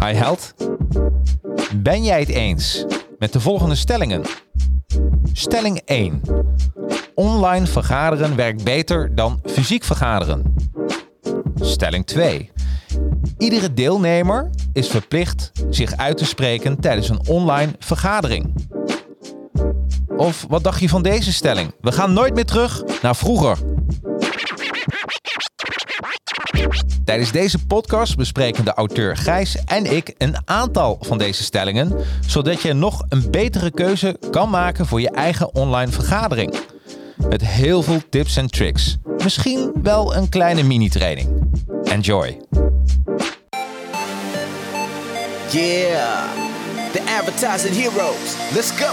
Hi Held. Ben jij het eens met de volgende stellingen? Stelling 1. Online vergaderen werkt beter dan fysiek vergaderen. Stelling 2. Iedere deelnemer is verplicht zich uit te spreken tijdens een online vergadering. Of wat dacht je van deze stelling? We gaan nooit meer terug naar vroeger. Tijdens deze podcast bespreken de auteur Gijs en ik een aantal van deze stellingen, zodat je nog een betere keuze kan maken voor je eigen online vergadering. Met heel veel tips en tricks. Misschien wel een kleine mini-training. Enjoy! Yeah, the advertising heroes. Let's go.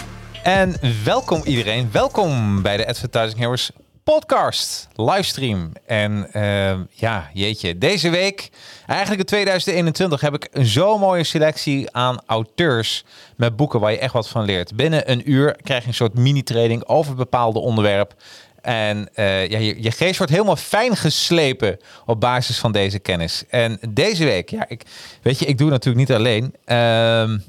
En welkom iedereen. Welkom bij de Advertising Heroes podcast, livestream. En uh, ja, jeetje, deze week, eigenlijk in 2021, heb ik zo'n mooie selectie aan auteurs met boeken waar je echt wat van leert. Binnen een uur krijg je een soort mini-training over bepaalde onderwerp. En uh, ja, je, je, geest wordt helemaal fijn geslepen op basis van deze kennis. En deze week, ja, ik, weet je, ik doe het natuurlijk niet alleen. Uh,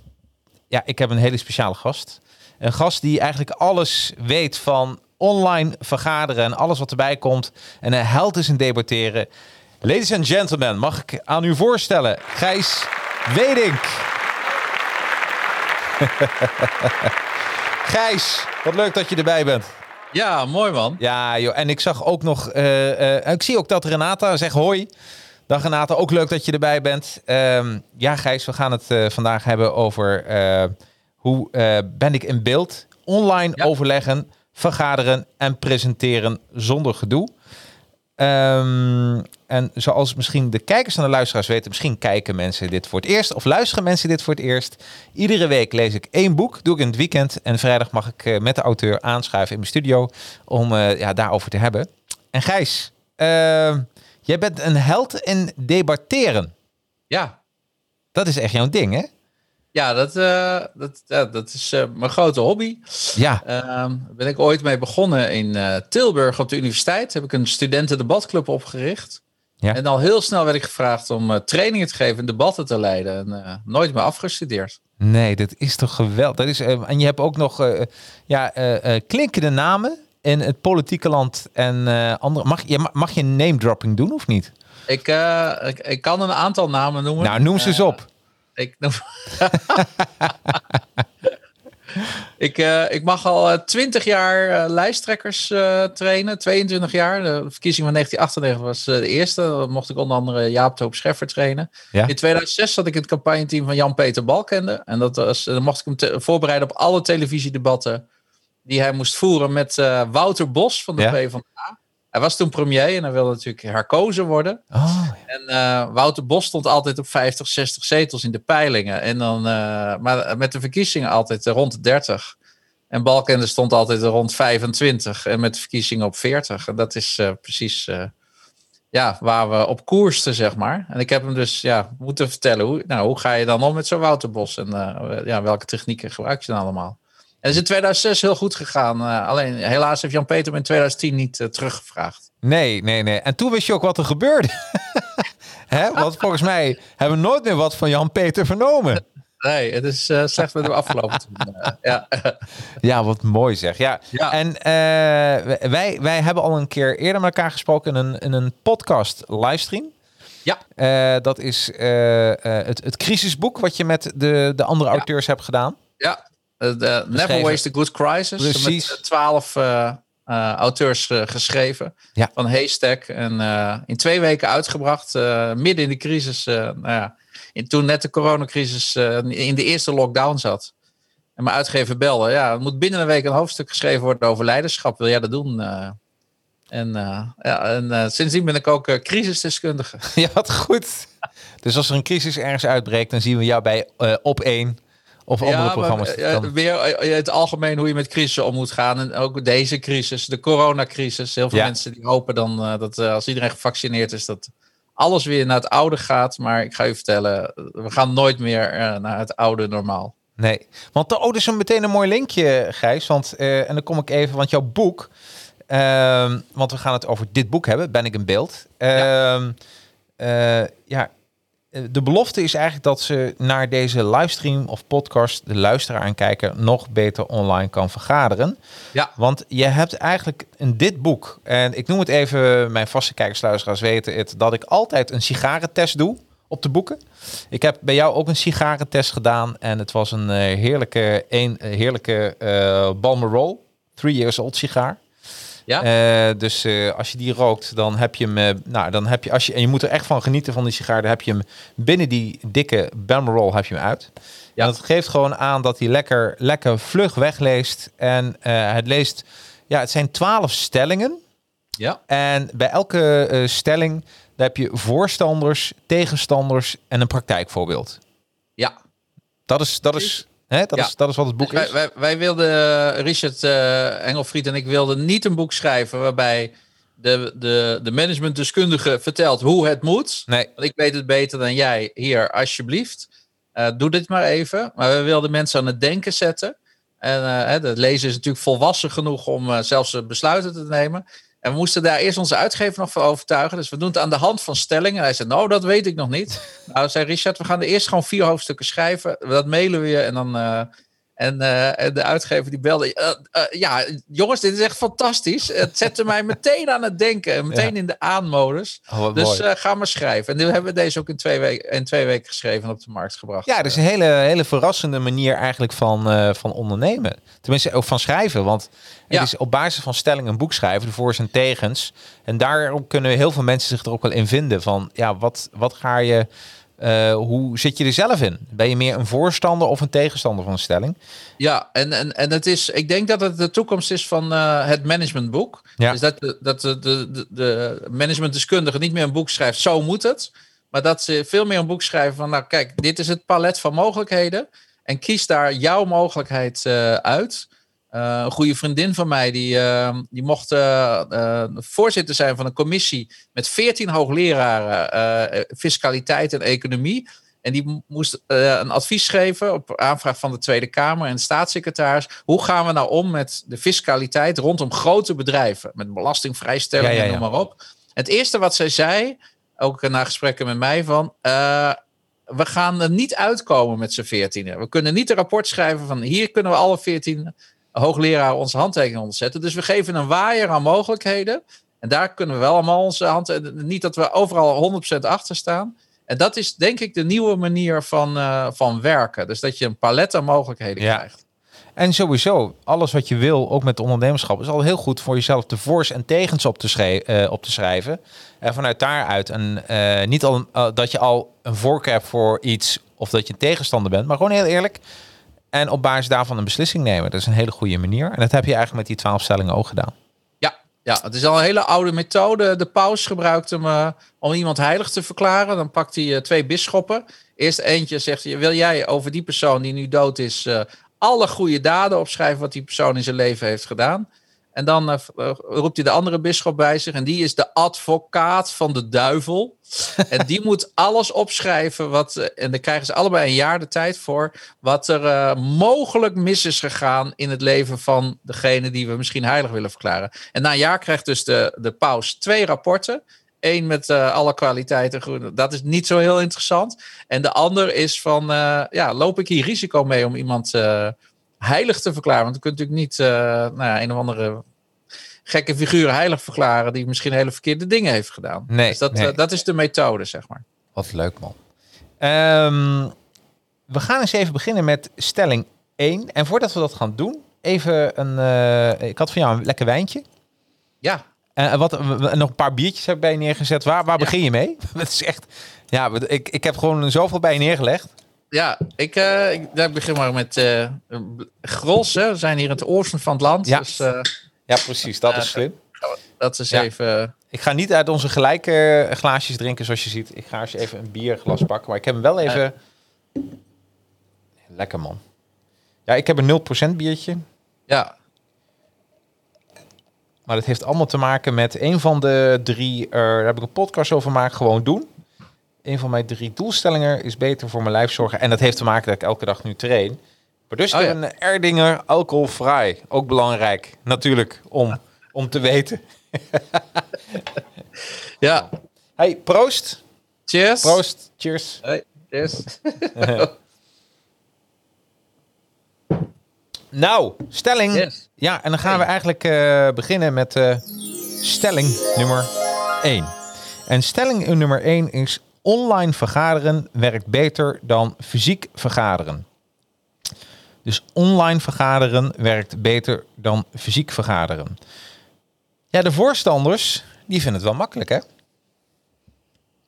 ja, ik heb een hele speciale gast. Een gast die eigenlijk alles weet van online vergaderen en alles wat erbij komt. En een held is in debatteren. Ladies and gentlemen, mag ik aan u voorstellen, Gijs Wedink. Gijs, wat leuk dat je erbij bent. Ja, mooi man. Ja, joh. en ik zag ook nog, uh, uh, ik zie ook dat Renata zegt hoi. Dag Renata, ook leuk dat je erbij bent. Uh, ja, Gijs, we gaan het uh, vandaag hebben over hoe ben ik in beeld, online ja. overleggen vergaderen en presenteren zonder gedoe. Um, en zoals misschien de kijkers en de luisteraars weten, misschien kijken mensen dit voor het eerst of luisteren mensen dit voor het eerst. Iedere week lees ik één boek, doe ik in het weekend. En vrijdag mag ik uh, met de auteur aanschuiven in mijn studio om uh, ja, daarover te hebben. En Gijs, uh, jij bent een held in debatteren. Ja. Dat is echt jouw ding, hè? Ja, dat, uh, dat, ja, dat is uh, mijn grote hobby. Ja. Uh, ben ik ooit mee begonnen in uh, Tilburg op de universiteit. Heb ik een studentendebatclub opgericht. Ja. En al heel snel werd ik gevraagd om trainingen te geven en debatten te leiden. En nooit meer afgestudeerd. Nee, dat is toch geweldig. Dat is, en je hebt ook nog ja, klinkende namen in het politieke land en andere. Mag je, mag je name dropping doen of niet? Ik, ik, ik kan een aantal namen noemen. Nou, noem ze eens op. Ik, ik, uh, ik mag al 20 jaar uh, lijsttrekkers uh, trainen, 22 jaar. De verkiezing van 1998 was de eerste. Dan mocht ik onder andere Jaap Toop Scheffer trainen. Ja? In 2006 zat ik in het campagneteam van Jan-Peter Balkende. En dat was, dan mocht ik hem voorbereiden op alle televisiedebatten die hij moest voeren met Wouter Bos van de ja? PvdA. Hij was toen premier en hij wilde natuurlijk herkozen worden. Oh, ja. En uh, Wouter Bos stond altijd op 50, 60 zetels in de peilingen. En dan, uh, maar met de verkiezingen altijd rond de 30. En Balkende stond altijd rond 25 en met de verkiezingen op 40. En dat is uh, precies ja, waar we op koersten, zeg maar. En ik heb hem dus ja, moeten vertellen, hoe, nou, hoe ga je dan om met zo'n Wouter Bos? En ja, welke technieken gebruik je dan allemaal? En is in 2006 heel goed gegaan. Uh, alleen helaas heeft Jan-Peter me in 2010 niet uh, teruggevraagd. Nee, nee, nee. En toen wist je ook wat er gebeurde. Hè? Want volgens mij hebben we nooit meer wat van Jan-Peter vernomen. Nee, het is uh, slecht met hem afgelopen. ja. ja, wat mooi zeg. Ja. ja. En wij, wij hebben al een keer eerder met elkaar gesproken in een, in een podcast livestream. Ja. dat is het, het crisisboek wat je met de, de andere auteurs hebt gedaan. Ja, eh, de Never. Waste a Good Crisis. Precies. Met twaalf eh, eh, auteurs eh, geschreven. Ja. Van Haystack. En eh, in twee weken uitgebracht. eh, midden in de crisis. eh, nou ja, in, toen net de coronacrisis eh, in de eerste lockdown zat. En mijn uitgever belde. Ja, er moet binnen een week een hoofdstuk geschreven worden over leiderschap. Wil jij dat doen? Eh, en eh, ja, en eh, sindsdien ben ik ook eh, crisisdeskundige. Ja, wat goed. Dus als er een crisis ergens uitbreekt, dan zien we jou bij eh, Op 1 of andere maar, programma's. eh, Dan- weer eh, in het algemeen hoe je met crisis om moet gaan. En ook deze crisis, de coronacrisis. Heel veel Ja. mensen die hopen dan eh, dat eh, als iedereen gevaccineerd is, dat alles weer naar het oude gaat. Maar ik ga je vertellen, we gaan nooit meer eh, naar het oude normaal. Nee, want de, oh, dat is een meteen een mooi linkje, Gijs. Want, eh, en dan kom ik even, want jouw boek, ehm, want we gaan het over dit boek hebben, Ben ik in beeld. Ehm, eh, ja, eh, de belofte is eigenlijk dat ze naar deze livestream of podcast, de luisteraar en kijker, nog beter online kan vergaderen. Ja. Want je hebt eigenlijk in dit boek, en ik noem het even, mijn vaste kijkers, luisteraars weten het, dat ik altijd een sigarentest doe op de boeken. Ik heb bij jou ook een sigarentest gedaan en het was een eh, heerlijke, een, eh, heerlijke eh Balmerol, three years old sigaar. Ja? Eh, dus eh, als je die rookt, dan heb je hem. eh, nou, dan heb je als je en je moet er echt van genieten van die sigaar. Dan heb je hem binnen die dikke Balmerol heb je hem uit. Ja. En dat geeft gewoon aan dat hij lekker, lekker vlug wegleest. En het leest. Ja, het zijn twaalf stellingen. ja. En bij elke stelling daar heb je voorstanders, tegenstanders en een praktijkvoorbeeld. ja. Dat is, dat is, hè, dat Ja. is, dat is wat het boek Wij, is. wij, wij wilden, eh, Richard eh, Engelfried en ik wilden niet een boek schrijven waarbij de, de, de managementdeskundige vertelt hoe het moet. Nee, Want ik weet het beter dan jij. Hier, alsjeblieft. Eh, doe dit maar even. Maar we wilden mensen aan het denken zetten. En het lezen is natuurlijk volwassen genoeg om zelfs besluiten te nemen. En we moesten daar eerst onze uitgever nog voor overtuigen. Dus we doen het aan de hand van stellingen. En hij zei, nou, dat weet ik nog niet. nou, zei Richard, we gaan er eerst gewoon vier hoofdstukken schrijven. Dat mailen we je. En dan... eh, en, eh, en de uitgever die belde. eh, eh, ja, jongens, dit is echt fantastisch. Het zette mij meteen aan het denken. En meteen Ja. in de aanmodus. oh, Dus ga maar schrijven. En nu hebben we deze ook in twee, weken, in twee weken geschreven en op de markt gebracht. Ja, dat is een hele, hele verrassende manier eigenlijk van, van ondernemen. Tenminste, ook van schrijven. Want het Ja. is op basis van stellingen een boek schrijven, de voor's en tegens. En daarom kunnen heel veel mensen zich er ook wel in vinden. Van ja, wat, wat ga je, eh, hoe zit je er zelf in? Ben je meer een voorstander of een tegenstander van een stelling? Ja, en, en, en het is, ik denk dat het de toekomst is van eh, het managementboek. Ja. Dus dat, de, dat de, de, de, de managementdeskundige niet meer een boek schrijft, zo moet het. Maar dat ze veel meer een boek schrijven van, nou kijk, dit is het palet van mogelijkheden. En kies daar jouw mogelijkheid eh, uit. Eh, een goede vriendin van mij, die, eh, die mocht eh, eh, voorzitter zijn van een commissie met veertien hoogleraren fiscaliteit en economie. En die mo- moest een advies geven op aanvraag van de Tweede Kamer en de staatssecretaris. Hoe gaan we nou om met de fiscaliteit rondom grote bedrijven? Met belastingvrijstelling Ja, ja, en ja. noem maar op. Het eerste wat zij zei, ook na gesprekken met mij, van... we gaan er niet uitkomen met z'n veertienen. We kunnen niet een rapport schrijven van... hier kunnen we alle veertien hoogleraren onze handtekening onder zetten. Dus we geven een waaier aan mogelijkheden. En daar kunnen we wel allemaal onze hand... Niet dat we overal 100% achter staan. En dat is denk ik de nieuwe manier van, eh, van werken. Dus dat je een palet aan mogelijkheden Ja. krijgt. En sowieso, alles wat je wil, ook met ondernemerschap, is al heel goed voor jezelf de voor's en tegens op te, schrij- eh, op te schrijven. En vanuit daaruit, en eh, niet al dat je al een voorkeur hebt voor iets of dat je een tegenstander bent, maar gewoon heel eerlijk. En op basis daarvan een beslissing nemen. Dat is een hele goede manier. En dat heb je eigenlijk met die twaalf stellingen ook gedaan. Ja, ja, het is al een hele oude methode. De paus gebruikt hem eh, om iemand heilig te verklaren. Dan pakt hij eh, twee bisschoppen. Eerst eentje zegt, wil jij over die persoon die nu dood is... eh, alle goede daden opschrijven wat die persoon in zijn leven heeft gedaan. En dan eh, roept hij de andere bisschop bij zich. En die is de advocaat van de duivel. en die moet alles opschrijven. Wat, eh, en daar krijgen ze allebei een jaar de tijd voor. Wat er eh, mogelijk mis is gegaan in het leven van degene die we misschien heilig willen verklaren. En na een jaar krijgt dus de, de paus twee rapporten. Eén met alle kwaliteiten. Dat is niet zo heel interessant. En de ander is van, ja, loop ik hier risico mee om iemand heilig te verklaren? Want je kunt natuurlijk niet eh, nou ja, een of andere gekke figuur heilig verklaren die misschien hele verkeerde dingen heeft gedaan. Nee, dus dat, nee. eh, dat is de methode, zeg maar. Wat leuk man. Ehm, we gaan eens even beginnen met stelling 1. En voordat we dat gaan doen, even een... eh, ik had van jou een lekker wijntje. Ja, En wat, nog een paar biertjes heb ik bij je neergezet. Waar, waar Ja. begin je mee? Het is echt... Ja, ik, ik heb gewoon zoveel bij je neergelegd. Ja ik, eh, ik daar begin maar met eh Gros. Hè. We zijn hier in het oosten van het land. Ja. Dus eh, Ja, precies. Dat is slim. dat is Ja. even... Ik ga niet uit onze gelijke glaasjes drinken zoals je ziet. Ik ga eens even een bierglas pakken. Maar ik heb hem wel even... Lekker man. Ja, ik heb een 0% biertje. Ja, Maar dat heeft allemaal te maken met een van de drie... daar heb ik een podcast over gemaakt. Gewoon doen. Een van mijn drie doelstellingen is beter voor mijn lijf zorgen. En dat heeft te maken dat ik elke dag nu train. Maar dus Oh ja. een Erdinger alcoholvrij. Ook belangrijk. Natuurlijk om, om te weten. ja. Hey, proost. Cheers. Proost. Cheers. Hey, cheers. Nou, stelling. Yes. Ja, en dan gaan we eigenlijk eh, beginnen met eh, stelling nummer 1. En stelling nummer 1 is: online vergaderen werkt beter dan fysiek vergaderen. Dus online vergaderen werkt beter dan fysiek vergaderen. Ja, de voorstanders, die vinden het wel makkelijk, hè?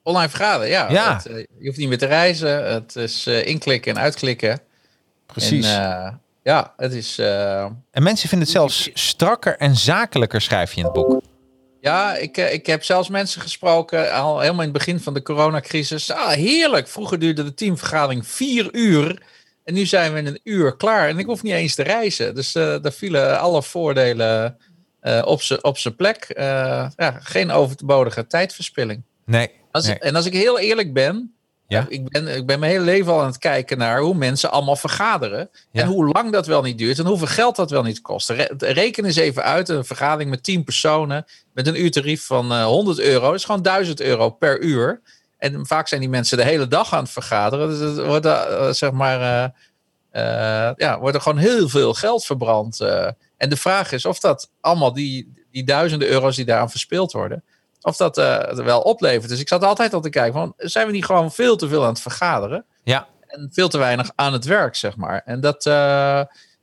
Online vergaderen, ja. Ja. Het, eh, je hoeft niet meer te reizen. Het is eh, inklikken en uitklikken. Precies. En, En, eh, ja, het is... eh, mensen vinden het zelfs strakker en zakelijker, schrijf je in het boek. Ja, ik, eh, ik heb zelfs mensen gesproken, al helemaal in het begin van de coronacrisis. Ah, heerlijk. Vroeger duurde de teamvergadering vier uur. En nu zijn we in een uur klaar. En ik hoef niet eens te reizen. Dus eh daar vielen alle voordelen eh, op zijn op zijn plek. Eh, ja, geen overbodige tijdverspilling. Nee. Als, nee. En als ik heel eerlijk ben, Ja. eh, ik ben, ik ben mijn hele leven al aan het kijken naar hoe mensen allemaal vergaderen. Ja. En hoe lang dat wel niet duurt en hoeveel geld dat wel niet kost. Re- reken eens even uit, een vergadering met 10 personen met een uurtarief van eh, 100 euro. Dat is gewoon 1000 euro per uur. En vaak zijn die mensen de hele dag aan het vergaderen. Dus het wordt, eh, zeg maar, eh, eh, ja, wordt er gewoon heel veel geld verbrand. eh. en de vraag is of dat allemaal die, die duizenden euro's die daaraan verspild worden, of dat eh, er wel oplevert. Dus ik zat altijd al te kijken van, zijn we niet gewoon veel te veel aan het vergaderen? Ja, En veel te weinig aan het werk, zeg maar. En dat, eh,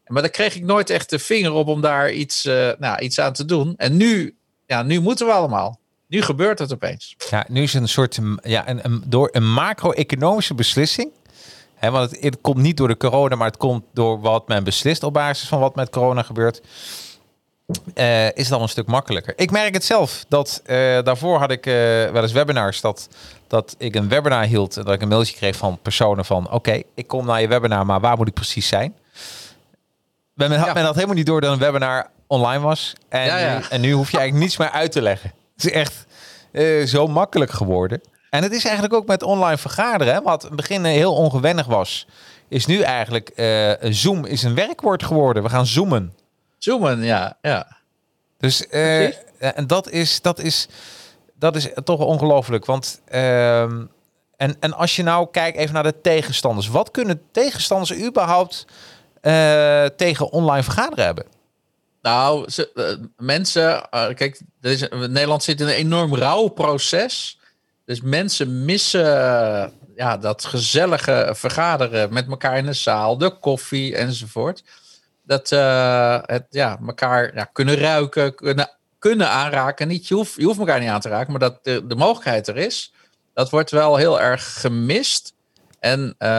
maar daar kreeg ik nooit echt de vinger op om daar iets, eh, nou, iets aan te doen. En nu, ja, nu moeten we allemaal. Nu gebeurt het opeens. Ja, nu is het een soort mm, ja, een, een, door een macro-economische beslissing. Hè, want het, het komt niet door de corona, maar het komt door wat men beslist op basis van wat met corona gebeurt. Eh, is het al een stuk makkelijker. Ik merk het zelf. Dat eh, daarvoor had ik eh, wel eens webinars dat, dat ik een webinar hield en dat ik een mailtje kreeg van personen van oké, ik kom naar je webinar, maar waar moet ik precies zijn? Men had, Ja. men had helemaal niet door dat een webinar online was. En, Ja, ja. Nu, en nu hoef je eigenlijk niets meer uit te leggen. Het is echt zo makkelijk geworden. En het is eigenlijk ook met online vergaderen. Hè, wat in het begin heel ongewennig was. Is nu eigenlijk Zoom is een werkwoord geworden. We gaan zoomen. Zoomen, ja. ja. Dus eh, Precies. en dat is, dat is, dat is toch ongelooflijk. Want ehm, en, en als je nou kijkt even naar de tegenstanders. Wat kunnen tegenstanders überhaupt eh, tegen online vergaderen hebben? Nou, ze, eh, mensen, eh, kijk, er is, Nederland zit in een enorm rouwproces. Dus mensen missen eh, ja, dat gezellige vergaderen met elkaar in de zaal, de koffie enzovoort. Dat eh, het ja, elkaar ja, kunnen ruiken, kunnen, kunnen aanraken. Niet, je, hoeft, je hoeft elkaar niet aan te raken, maar dat de, de mogelijkheid er is. Dat wordt wel heel erg gemist. En eh,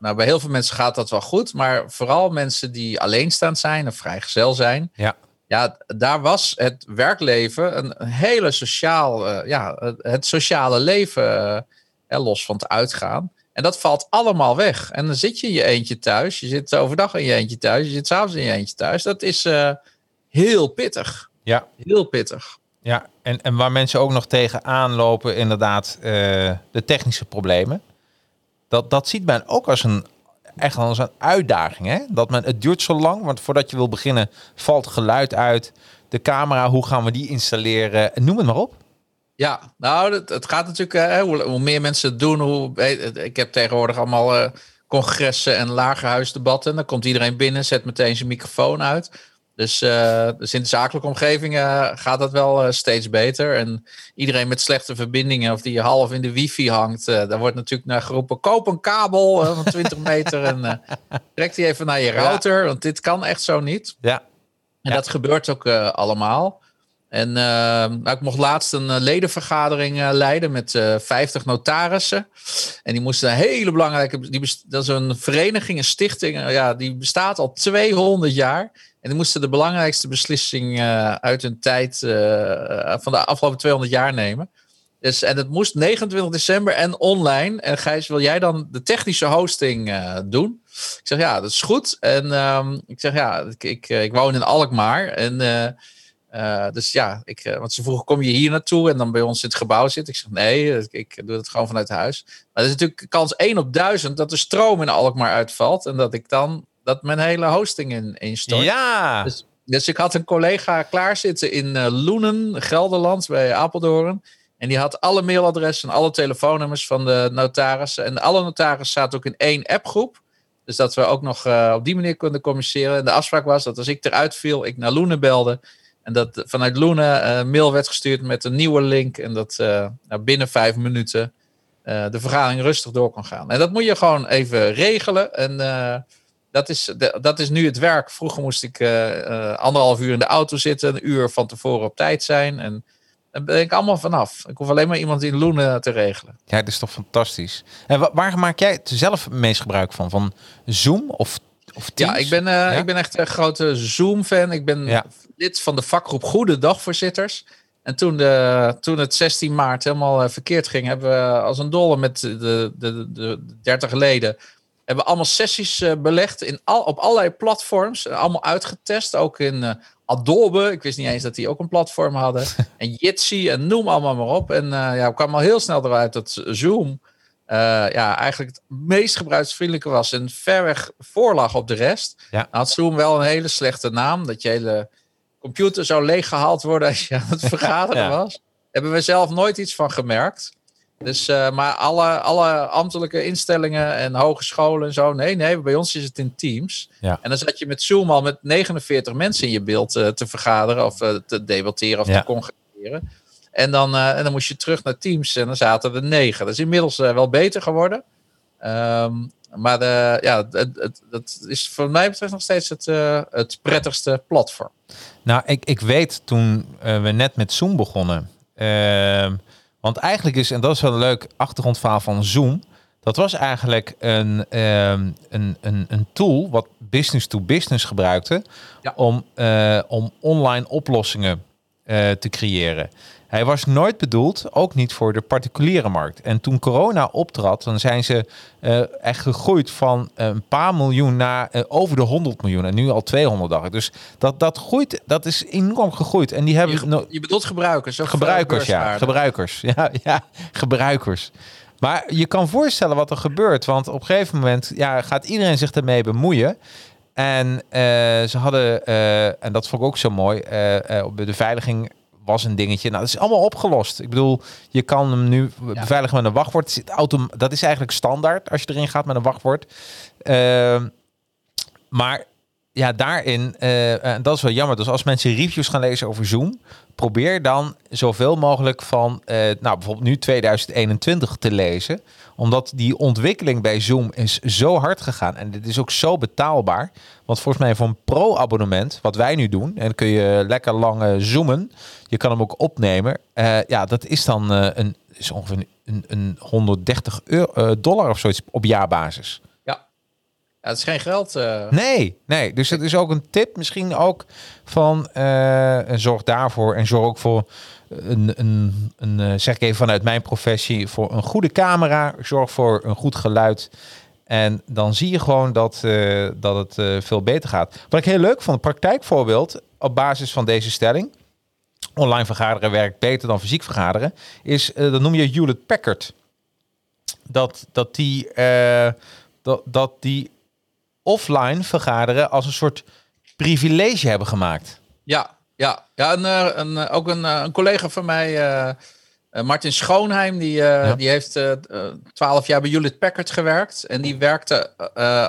nou, bij heel veel mensen gaat dat wel goed, maar vooral mensen die alleenstaand zijn of vrijgezel zijn, Ja. ja, daar was het werkleven een hele sociaal, eh, ja, het- sociale leven, eh, los van het uitgaan. En dat valt allemaal weg. En dan zit je in je eentje thuis. Je zit overdag in je eentje thuis. Je zit s'avonds in je eentje thuis. Dat is eh, heel pittig. Ja, Heel pittig. ja. En, en waar mensen ook nog tegen aanlopen, inderdaad, eh, de technische problemen. Dat, dat ziet men ook als een, echt als een uitdaging. Hè? Dat men, het duurt zo lang, want voordat je wil beginnen, valt geluid uit. De camera, hoe gaan we die installeren? Noem het maar op. Ja, nou, het, het gaat natuurlijk, eh, hoe, hoe meer mensen het doen, hoe beter. Ik heb tegenwoordig allemaal eh, congressen en lagerhuisdebatten. Dan komt iedereen binnen, zet meteen zijn microfoon uit. Dus, uh, dus in de zakelijke omgeving uh, gaat dat wel steeds beter. En iedereen met slechte verbindingen of die half in de wifi hangt, daar wordt natuurlijk naar geroepen: koop een kabel van 20 meter en trek die even naar je router, ja. want dit kan echt zo niet. Ja. En Ja. dat gebeurt ook allemaal. En nou, ik mocht laatst een ledenvergadering leiden met 50 notarissen. En die moesten een hele belangrijke. Die dat is een vereniging, een stichting. ja, die bestaat al 200 jaar. En die moesten de belangrijkste beslissing uit hun tijd van de afgelopen 200 jaar nemen. Dus, en het moest 29 december en online. En Gijs, wil jij dan de technische hosting doen? Ik zeg ja, dat is goed. En um, ik zeg ja, ik, ik, ik woon in Alkmaar. En dus ja, ik, want ze vroegen, kom je hier naartoe en dan bij ons in het gebouw zitten? Ik zeg nee, ik, ik doe het gewoon vanuit huis. Maar er is natuurlijk kans 1 op 1000 dat de stroom in Alkmaar uitvalt. En dat ik dan dat mijn hele hosting in, instort. Ja. Dus, dus ik had een collega klaarzitten in uh, Loenen, Gelderland, bij Apeldoorn. En die had alle mailadressen en alle telefoonnummers van de notarissen. En alle notarissen zaten ook in één appgroep. Dus dat we ook nog op die manier konden communiceren. En de afspraak was dat als ik eruit viel, ik naar Loenen belde. En dat vanuit Loenen uh, mail werd gestuurd met een nieuwe link. En dat nou, binnen vijf minuten de vergadering rustig door kon gaan. En dat moet je gewoon even regelen. En dat is, dat is nu het werk. Vroeger moest ik uh, anderhalf uur in de auto zitten, een uur van tevoren op tijd zijn. En daar ben ik allemaal vanaf. Ik hoef alleen maar iemand in Loenen te regelen. Ja, dat is toch fantastisch. En wa waar maak jij zelf het meest gebruik van? Van Zoom of, of Teams? Ja, ik ben, uh, ja? ik ben echt een grote Zoom-fan. Ik ben ja. Lid van de vakgroep Goede Dagvoorzitters. En toen, de, toen het 16 maart helemaal verkeerd ging, hebben we als een dolle met de, de, de, de 30 leden hebben allemaal sessies uh, belegd in al, op allerlei platforms. Uh, allemaal uitgetest, ook in uh, Adobe. Ik wist niet eens dat die ook een platform hadden. en Jitsi en noem allemaal maar op. En ja, we kwamen al heel snel eruit dat Zoom ja, eigenlijk het meest gebruiksvriendelijke was. En ver weg voorlag op de rest. Ja. Dan had Zoom wel een hele slechte naam. Dat je hele computer zou leeggehaald worden als je aan het vergaderen ja. was. Hebben we zelf nooit iets van gemerkt. Dus, uh, maar alle, alle ambtelijke instellingen en hogescholen en zo, nee, nee, bij ons is het in Teams. Ja. En dan zat je met Zoom al met 49 mensen in je beeld uh, te vergaderen of uh, te debatteren of ja. te congregeren. En dan, en dan moest je terug naar Teams en dan zaten er negen. Dat is inmiddels wel beter geworden. Um, maar de, ja, het, het, het, is voor mij betreft nog steeds het, het prettigste platform. Nou, ik, ik weet toen we net met Zoom begonnen. Ehm, want eigenlijk is, en dat is wel een leuk achtergrondverhaal van Zoom. Dat was eigenlijk een, um, een, een, een tool wat business to business gebruikte ja. om, uh, om online oplossingen te creëren. Hij was nooit bedoeld, ook niet voor de particuliere markt. En toen corona optrad, dan zijn ze uh, echt gegroeid van een paar miljoen naar uh, over de 100 miljoen. En nu al 200 dagen. Dus dat, dat groeit, dat is enorm gegroeid. En die hebben. Je, no je bedoelt gebruikers, of gebruikers, ja. Gebruikers. Ja, ja, gebruikers. Maar je kan voorstellen wat er gebeurt. Want op een gegeven moment ja, gaat iedereen zich ermee bemoeien. En uh, ze hadden, en dat vond ik ook zo mooi, op de beveiliging was een dingetje. Nou, dat is allemaal opgelost. Ik bedoel, je kan hem nu ja. beveiligen met een wachtwoord. Dat is eigenlijk standaard als je erin gaat met een wachtwoord. Uh, maar ja, daarin, en dat is wel jammer. Dus als mensen reviews gaan lezen over Zoom, probeer dan zoveel mogelijk van, uh, nou bijvoorbeeld nu 2021 te lezen. Omdat die ontwikkeling bij Zoom is zo hard gegaan. En dit is ook zo betaalbaar. Want volgens mij voor een pro-abonnement, wat wij nu doen, en kun je lekker lang zoomen. Je kan hem ook opnemen. Ja, dat is dan een, is ongeveer een, een 130 euro, dollar of zoiets op jaarbasis. Het is geen geld. Uh... Nee, nee. Dus het is ook een tip misschien ook van uh, zorg daarvoor en zorg ook voor een, een, een uh, zeg ik even vanuit mijn professie, voor een goede camera. Zorg voor een goed geluid. En dan zie je gewoon dat, dat het veel beter gaat. Wat ik heel leuk vond, praktijkvoorbeeld op basis van deze stelling. Online vergaderen werkt beter dan fysiek vergaderen. Is, dat noem je Hewlett Packard. Dat, dat die... dat, dat die offline vergaderen als een soort privilege hebben gemaakt. Ja, ja, ja een, een, ook een, een collega van mij, uh, Martin Schoonheim, die, uh, ja. die heeft twaalf uh, jaar bij Hewlett Packard gewerkt. En die werkte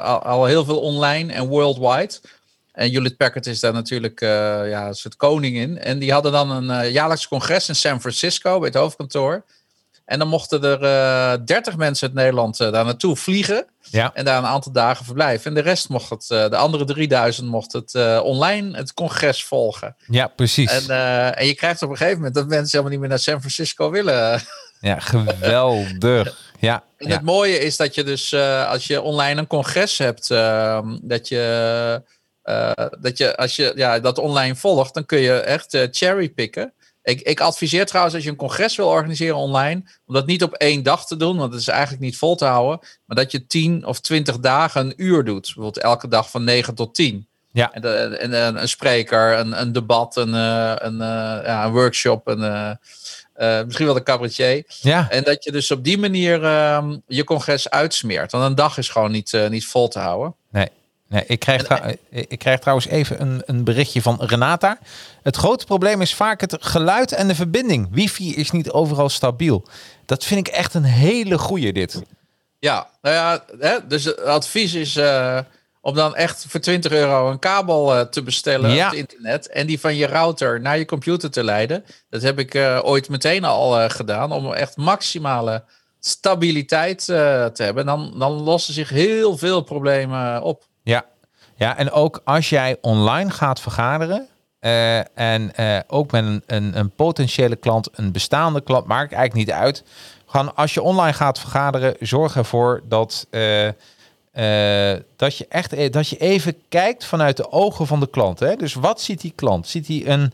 al, al, heel veel online en worldwide. En Hewlett Packard is daar natuurlijk ja, een soort koning in. En die hadden dan een jaarlijks congres in San Francisco bij het hoofdkantoor. En dan mochten er uh, 30 mensen uit Nederland daar naartoe vliegen. Ja. En daar een aantal dagen verblijven. En de rest mocht het, de andere 3000 mocht het online het congres volgen. Ja, precies. En, en je krijgt op een gegeven moment dat mensen helemaal niet meer naar San Francisco willen. Ja, geweldig. Ja, en ja. het mooie is dat je dus als je online een congres hebt, ehm, dat je dat je, als je ja, dat online volgt, dan kun je echt uh, cherrypicken. Ik, ik adviseer trouwens als je een congres wil organiseren online, om dat niet op één dag te doen, want dat is eigenlijk niet vol te houden, maar dat je 10 of 20 dagen een uur doet. Bijvoorbeeld elke dag van 9 tot 10. Ja. En, de, en een, een spreker, een, een debat, een, uh, een, ja, een workshop, een, misschien wel een cabaretier. Ja. En dat je dus op die manier ehm, je congres uitsmeert. Want een dag is gewoon niet, niet vol te houden. Nee. Ik, krijg trouw- ik krijg trouwens even een, een berichtje van Renata. Het grote probleem is vaak het geluid en de verbinding. Wifi is niet overal stabiel. Dat vind ik echt een hele goeie dit. Ja, nou ja, hè, dus het advies is uh, om dan echt voor 20 euro een kabel uh, te bestellen Ja. op het internet. En die van je router naar je computer te leiden. Dat heb ik uh, ooit meteen al gedaan. Om echt maximale stabiliteit te hebben. Dan, dan lossen zich heel veel problemen op. Ja. en ook als jij online gaat vergaderen. uh, en uh, ook met een, een, een, potentiële klant, een bestaande klant, maakt eigenlijk niet uit. Gewoon als je online gaat vergaderen, zorg ervoor dat, uh, dat je echt dat je even kijkt vanuit de ogen van de klant. Hè? Dus wat ziet die klant? Ziet hij een,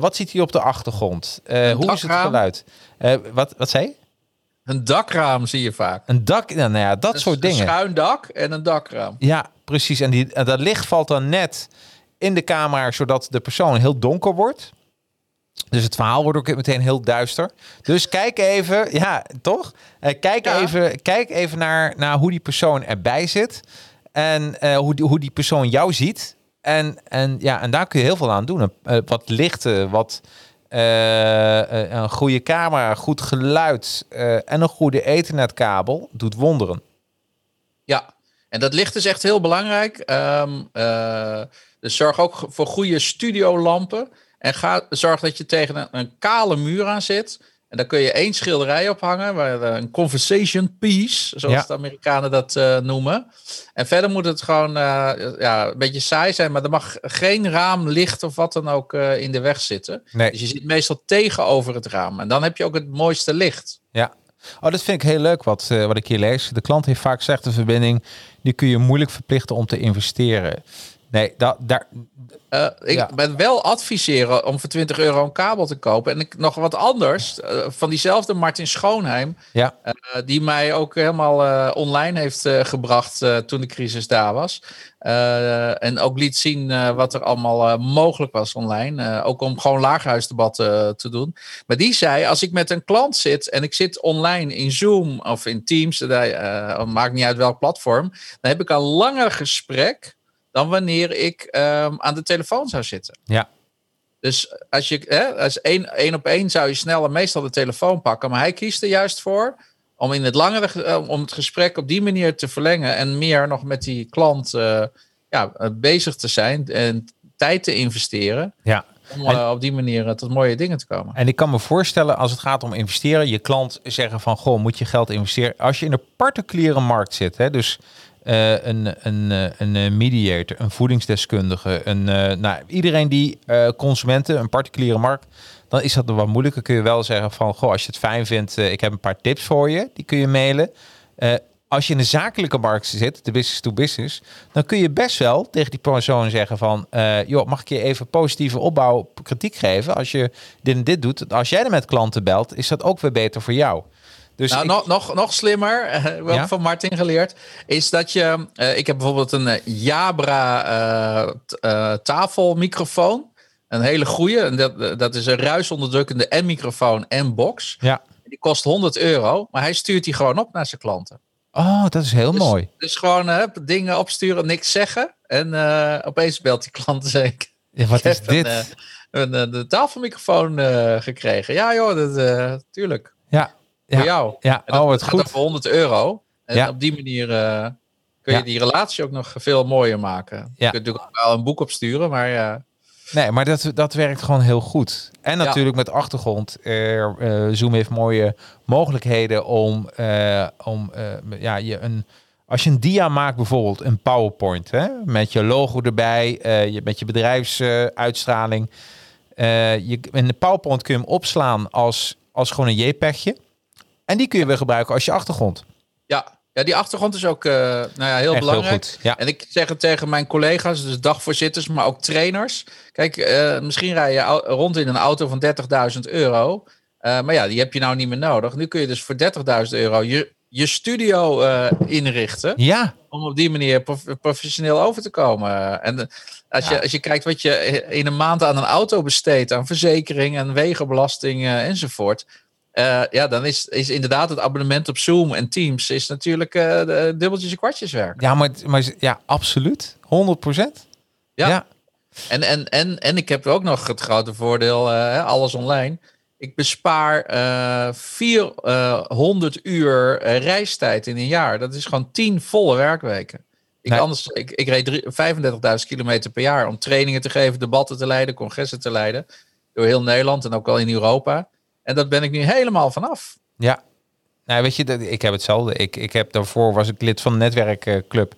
wat ziet hij op de achtergrond? hoe is het geluid? wat, wat zei je? Een dakraam zie je vaak. Een dak, nou ja, dat een, soort dingen. Een schuin dak en een dakraam. Ja, precies. En, die, en dat licht valt dan net in de camera, zodat de persoon heel donker wordt. Dus het verhaal wordt ook meteen heel duister. Dus kijk even, ja, toch? Uh, kijk, Ja. even, kijk even naar, naar hoe die persoon erbij zit. En uh, hoe, die, hoe die persoon jou ziet. En, en, ja, en daar kun je heel veel aan doen. Uh, wat lichten, wat uh, een goede camera, goed geluid uh, en een goede ethernetkabel doet wonderen. Ja, en dat licht is echt heel belangrijk. Uh, dus zorg ook voor goede studiolampen. En ga, zorg dat je tegen een, kale muur aan zit. En daar kun je één schilderij ophangen, waar een conversation piece, zoals Ja. de Amerikanen dat uh, noemen. En verder moet het gewoon uh, ja, een beetje saai zijn, maar er mag geen raam, licht of wat dan ook uh, in de weg zitten. Nee. Dus je zit meestal tegenover het raam. En dan heb je ook het mooiste licht. Ja. Oh, dat vind ik heel leuk wat, wat ik hier lees. De klant heeft vaak slechte verbinding. Die kun je moeilijk verplichten om te investeren. Nee, da, daar. Uh, ik Ja. ben wel adviseren om voor 20 euro een kabel te kopen. En ik, nog wat anders, uh, van diezelfde Martin Schoonheim, Ja, uh, die mij ook helemaal online heeft gebracht toen de crisis daar was. En ook liet zien wat er allemaal mogelijk was online. Ook om gewoon laaghuisdebatten te doen. Maar die zei, als ik met een klant zit en ik zit online in Zoom of in Teams, maakt niet uit welk platform, dan heb ik een langer gesprek dan wanneer ik um, aan de telefoon zou zitten. ja, Dus als je hè, als één, één op één zou je sneller meestal de telefoon pakken. Maar hij kiest er juist voor om in het langere uh, om het gesprek op die manier te verlengen en meer nog met die klant uh, ja, bezig te zijn en tijd te investeren. ja. Om uh, op die manier tot mooie dingen te komen. En ik kan me voorstellen, als het gaat om investeren, je klant zeggen van, goh, moet je geld investeren? Als je in de particuliere markt zit, hè, dus uh, een, een, een, een mediator, een voedingsdeskundige, een, nou, iedereen die consumenten, een particuliere markt, dan is dat nog wat moeilijker. Kun je wel zeggen van, goh, als je het fijn vindt, ik heb een paar tips voor je, die kun je mailen. Als je in de zakelijke markt zit, de business to business, dan kun je best wel tegen die persoon zeggen van, joh, mag ik je even positieve opbouw kritiek geven? Als je dit en dit doet, als jij er met klanten belt, is dat ook weer beter voor jou. Dus nou, ik... nog, nog, nog slimmer, uh, ja? van Martin geleerd, is dat je... Uh, ik heb bijvoorbeeld een uh, Jabra uh, tafelmicrofoon. Een hele goede. En dat, dat is een ruisonderdrukkende en microfoon en box. Ja. Die kost 100 euro, maar hij stuurt die gewoon op naar zijn klanten. Oh, dat is heel dus, mooi. Dus gewoon dingen opsturen, niks zeggen. En opeens belt die klant zeker. Ja, wat is dit? Een, een, een tafelmicrofoon gekregen. Ja joh, dat, tuurlijk. Ja, voor jou. Ja, dat, oh, het goed. voor 100 euro. En ja. op die manier uh, kun je die relatie ook nog veel mooier maken. Je kunt natuurlijk ook wel een boek opsturen, maar ja. Nee, maar dat, dat werkt gewoon heel goed. En Ja. natuurlijk met achtergrond. er, eh, Zoom heeft mooie mogelijkheden om, eh, om eh, ja, je een. Als je een dia maakt, bijvoorbeeld een PowerPoint, hè, met je logo erbij, eh, je, met je bedrijfsuitstraling. eh je, in de PowerPoint kun je hem opslaan als, als gewoon een JPEGje. En die kun je weer gebruiken als je achtergrond. Ja, ja die achtergrond is ook eh, nou ja, heel Echt belangrijk. heel. Ja. En ik zeg het tegen mijn collega's, dus dagvoorzitters, maar ook trainers. Kijk, eh, misschien rij je rond in een auto van 30.000 euro. Eh, maar ja, die heb je nou niet meer nodig. Nu kun je dus voor 30.000 euro je, je studio inrichten. ja, Om op die manier prof- professioneel over te komen. En als, Ja. je, als je kijkt wat je in een maand aan een auto besteedt, aan verzekering en wegenbelasting enzovoort. Eh, ja, dan is, is inderdaad het abonnement op Zoom en Teams is natuurlijk eh, dubbeltjes en kwartjes werk. ja, maar, maar ja, absoluut. 100 procent. Ja. ja. En, en, en, en ik heb ook nog het grote voordeel, eh, alles online. Ik bespaar eh 400 uur reistijd in een jaar. Dat is gewoon 10 volle werkweken. Ik, Nee. anders, ik, ik reed drie- 35.000 kilometer per jaar om trainingen te geven, debatten te leiden, congressen te leiden. Door heel Nederland en ook al in Europa. En dat ben ik nu helemaal vanaf. Ja. Nou, weet je, ik heb hetzelfde. Ik, ik heb daarvoor was ik lid van een netwerkclub.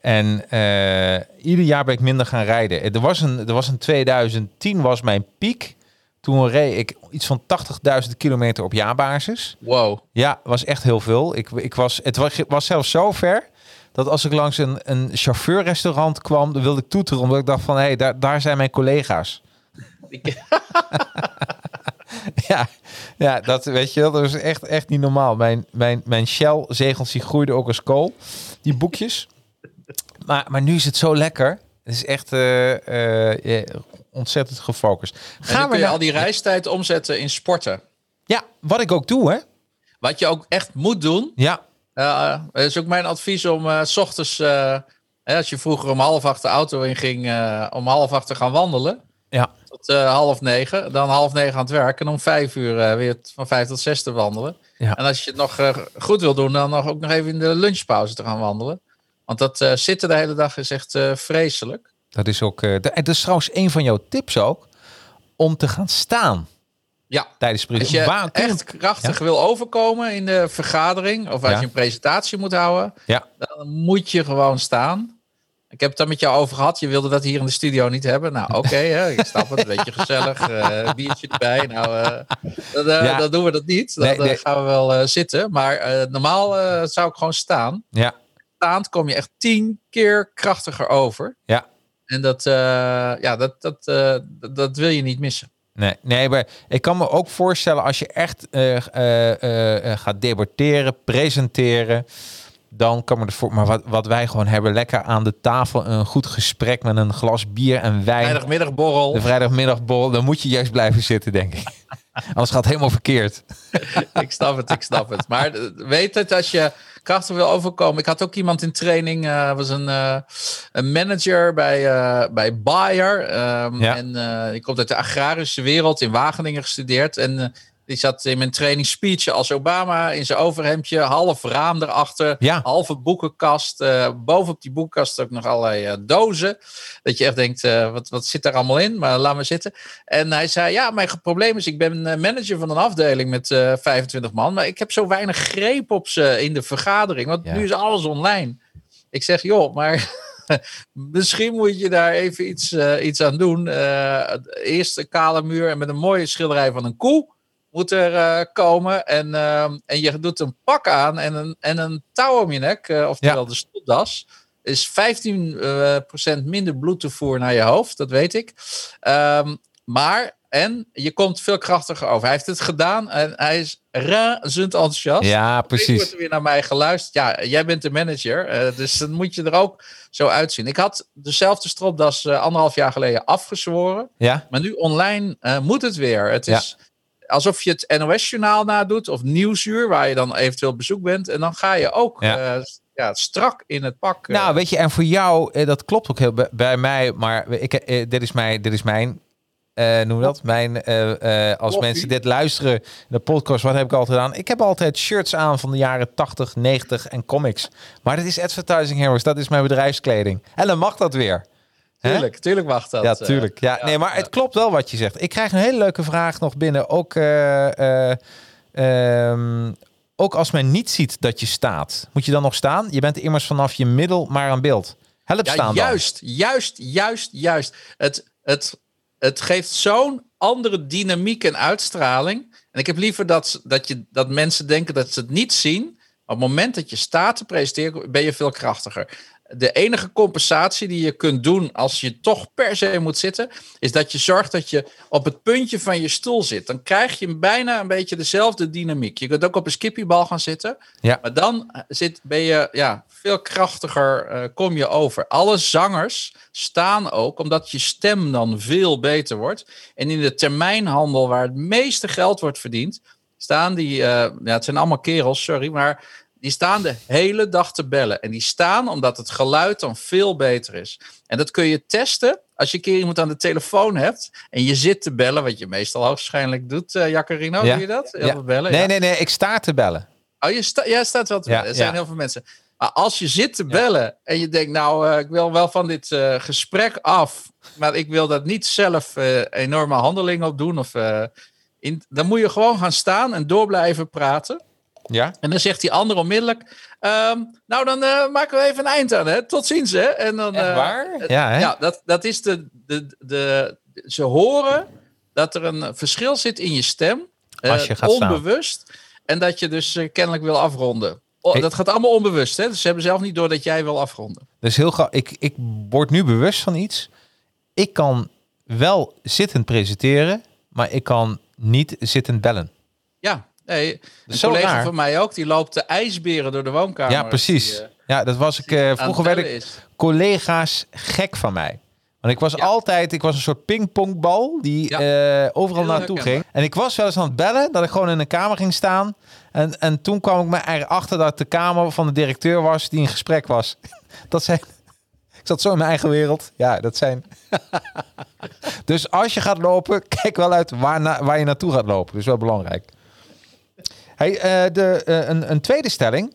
En eh, ieder jaar ben ik minder gaan rijden. Er was een, er was een 2010 was mijn piek. Toen reed ik iets van 80.000 kilometer op jaarbasis. Wow. Ja, was echt heel veel. Ik, ik was, het was, was zelfs zo ver dat als ik langs een, een chauffeurrestaurant kwam, dan wilde ik toeteren. Omdat ik dacht van, hé, hey, daar, daar zijn mijn collega's. Ja, ja, dat weet je wel, dat is echt, echt niet normaal. Mijn, mijn, mijn Shell-zegels die groeiden ook als kool, die boekjes. Maar, maar nu is het zo lekker. Het is echt eh, eh, ontzettend gefocust. Gaan we kun je naar- al die reistijd omzetten in sporten. Ja, wat ik ook doe, hè? Wat je ook echt moet doen, Ja, het is ook mijn advies om s ochtends, als je vroeger om half acht de auto in ging, om half acht te gaan wandelen. ja, Tot eh, half negen, dan half negen aan het werk en om vijf uur eh, weer van vijf tot zes te wandelen. Ja. En als je het nog eh, goed wil doen, dan nog, ook nog even in de lunchpauze te gaan wandelen. Want dat zitten de hele dag is echt vreselijk. dat is ook. en dat is trouwens een van jouw tips ook om te gaan staan Ja, tijdens de als je. Waar- echt krachtig wil overkomen in de vergadering of als Ja. je een presentatie moet houden, Ja, dan moet je gewoon staan. Ik heb het daar met jou over gehad. Je wilde dat hier in de studio niet hebben. Nou, oké, hè, ik snap het. Een beetje gezellig. eh biertje erbij. Nou, eh, dan, Ja. dan doen we dat niet. Dan Nee, nee. gaan we wel zitten. Maar normaal zou ik gewoon staan. ja, Staand kom je echt tien keer krachtiger over. ja. En dat, ja, dat, dat, dat, dat wil je niet missen. Nee, nee, maar ik kan me ook voorstellen als je echt gaat debatteren, presenteren, dan kan me het voor. Maar wat, wat wij gewoon hebben, lekker aan de tafel een goed gesprek met een glas bier en wijn. Vrijdagmiddagborrel. De vrijdagmiddagborrel, dan moet je juist blijven zitten, denk ik. Anders gaat het helemaal verkeerd. ik snap het, ik snap het. Maar eh, weet het, als je krachtig wil overkomen. Ik had ook iemand in training, eh, was een, eh, een manager bij, bij Bayer. ehm, Ja. En die komt uit de agrarische wereld, in Wageningen gestudeerd. En die zat in mijn training speech als Obama in zijn overhemdje, half raam erachter, Ja. halve boekenkast. eh bovenop die boekenkast ook nog allerlei eh, dozen. Dat je echt denkt, eh, wat, wat zit daar allemaal in? Maar laat maar zitten. En hij zei, ja, mijn probleem is, ik ben manager van een afdeling met eh 25 man, maar ik heb zo weinig greep op ze in de vergadering, want Ja. nu is alles online. Ik zeg, joh, maar misschien moet je daar even iets, iets aan doen. Eerst een kale muur en met een mooie schilderij van een koe moet er eh, komen. En, ehm, en je doet een pak aan en een, en een touw om je nek, eh, oftewel Ja. de stopdas. Is 15% eh, procent minder bloedtoevoer naar je hoofd, dat weet ik. Ehm, maar, en je komt veel krachtiger over. Hij heeft het gedaan en hij is razend enthousiast. Ja, Precies. wordt er weer naar mij geluisterd. Ja, jij bent de manager, dus dan moet je er ook zo uitzien. Ik had dezelfde stropdas anderhalf jaar geleden afgezworen. Ja, Maar nu online moet het weer. Het Ja. Alsof je het NOS-journaal nadoet of Nieuwsuur, waar je dan eventueel op bezoek bent. En dan ga je ook Ja. eh, ja, strak in het pak. eh, Nou, weet je, en voor jou, eh, dat klopt ook heel bij, mij, maar ik, dit, is mijn, dit is mijn noem dat, mijn, als mensen dit luisteren, de podcast, wat heb ik altijd aan? Ik heb altijd shirts aan van de jaren 80, 90 en comics. Maar dat is Advertising Heroes, dat is mijn bedrijfskleding. En dan mag dat weer. Tuurlijk, tuurlijk mag dat. Ja, eh. tuurlijk. Ja, nee, maar het klopt wel wat je zegt. Ik krijg een hele leuke vraag nog binnen. Ook, eh, eh, ehm, ook als men niet ziet dat je staat, moet je dan nog staan? Je bent immers vanaf je middel maar aan beeld. Help Ja, staan dan. juist, juist, juist, juist. Het, het, het geeft zo'n andere dynamiek en uitstraling. En ik heb liever dat, dat, je, dat mensen denken dat ze het niet zien. Op het moment dat je staat te presenteren, ben je veel krachtiger. De enige compensatie die je kunt doen als je toch per se moet zitten, is dat je zorgt dat je op het puntje van je stoel zit. Dan krijg je bijna een beetje dezelfde dynamiek. Je kunt ook op een skippiebal gaan zitten. Ja. Maar dan zit, ben je ja, veel krachtiger, eh, kom je over. Alle zangers staan ook, omdat je stem dan veel beter wordt. En in de termijnhandel, waar het meeste geld wordt verdiend, staan die, eh, ja, het zijn allemaal kerels, sorry, maar die staan de hele dag te bellen. En die staan omdat het geluid dan veel beter is. En dat kun je testen als je een keer iemand aan de telefoon hebt en je zit te bellen, wat je meestal waarschijnlijk doet, eh Jacarino, Ja. doe je dat? Heel Ja. veel bellen? Nee, ja. nee, nee, ik sta te bellen. Oh, je, sta, ja, staat wel te bellen. Er zijn heel veel mensen. Maar als je zit te bellen en je denkt, nou, eh, ik wil wel van dit eh, gesprek af, maar ik wil dat niet zelf eh, enorme handelingen op doen, of, in, dan moet je gewoon gaan staan en door blijven praten. Ja? En dan zegt die ander onmiddellijk, ehm, nou, dan eh, maken we even een eind aan, hè? Tot ziens, hè? En dan, Echt eh, waar? Ja, hè? ja, dat, dat is de, de, de. Ze horen dat er een verschil zit in je stem. eh, Als je gaat staan. onbewust. En dat je dus kennelijk wil afronden. Oh, dat gaat allemaal onbewust. Hè? Dus ze hebben zelf niet door dat jij wil afronden. Dus heel gauw, ik, ik word nu bewust van iets. Ik kan wel zittend presenteren, maar ik kan niet zittend bellen. Ja, nee. Een collega raar. van mij ook, die loopt de ijsberen door de woonkamer. ja, precies. Die, eh, ja, dat was ik. eh, vroeger werd bellen ik is. collega's gek van mij. Want ik was Ja. altijd, ik was een soort pingpongbal die Ja. eh, overal Heel naartoe ging. En ik was wel eens aan het bellen, dat ik gewoon in een kamer ging staan. En, en toen kwam ik me er achter dat de kamer van de directeur was die in gesprek was. Dat zijn. Ik zat zo in mijn eigen wereld. Ja, dat zijn. dus als je gaat lopen, kijk wel uit waar, na- waar je naartoe gaat lopen. Dat is wel belangrijk. Hey, eh, de, eh, een, een tweede stelling.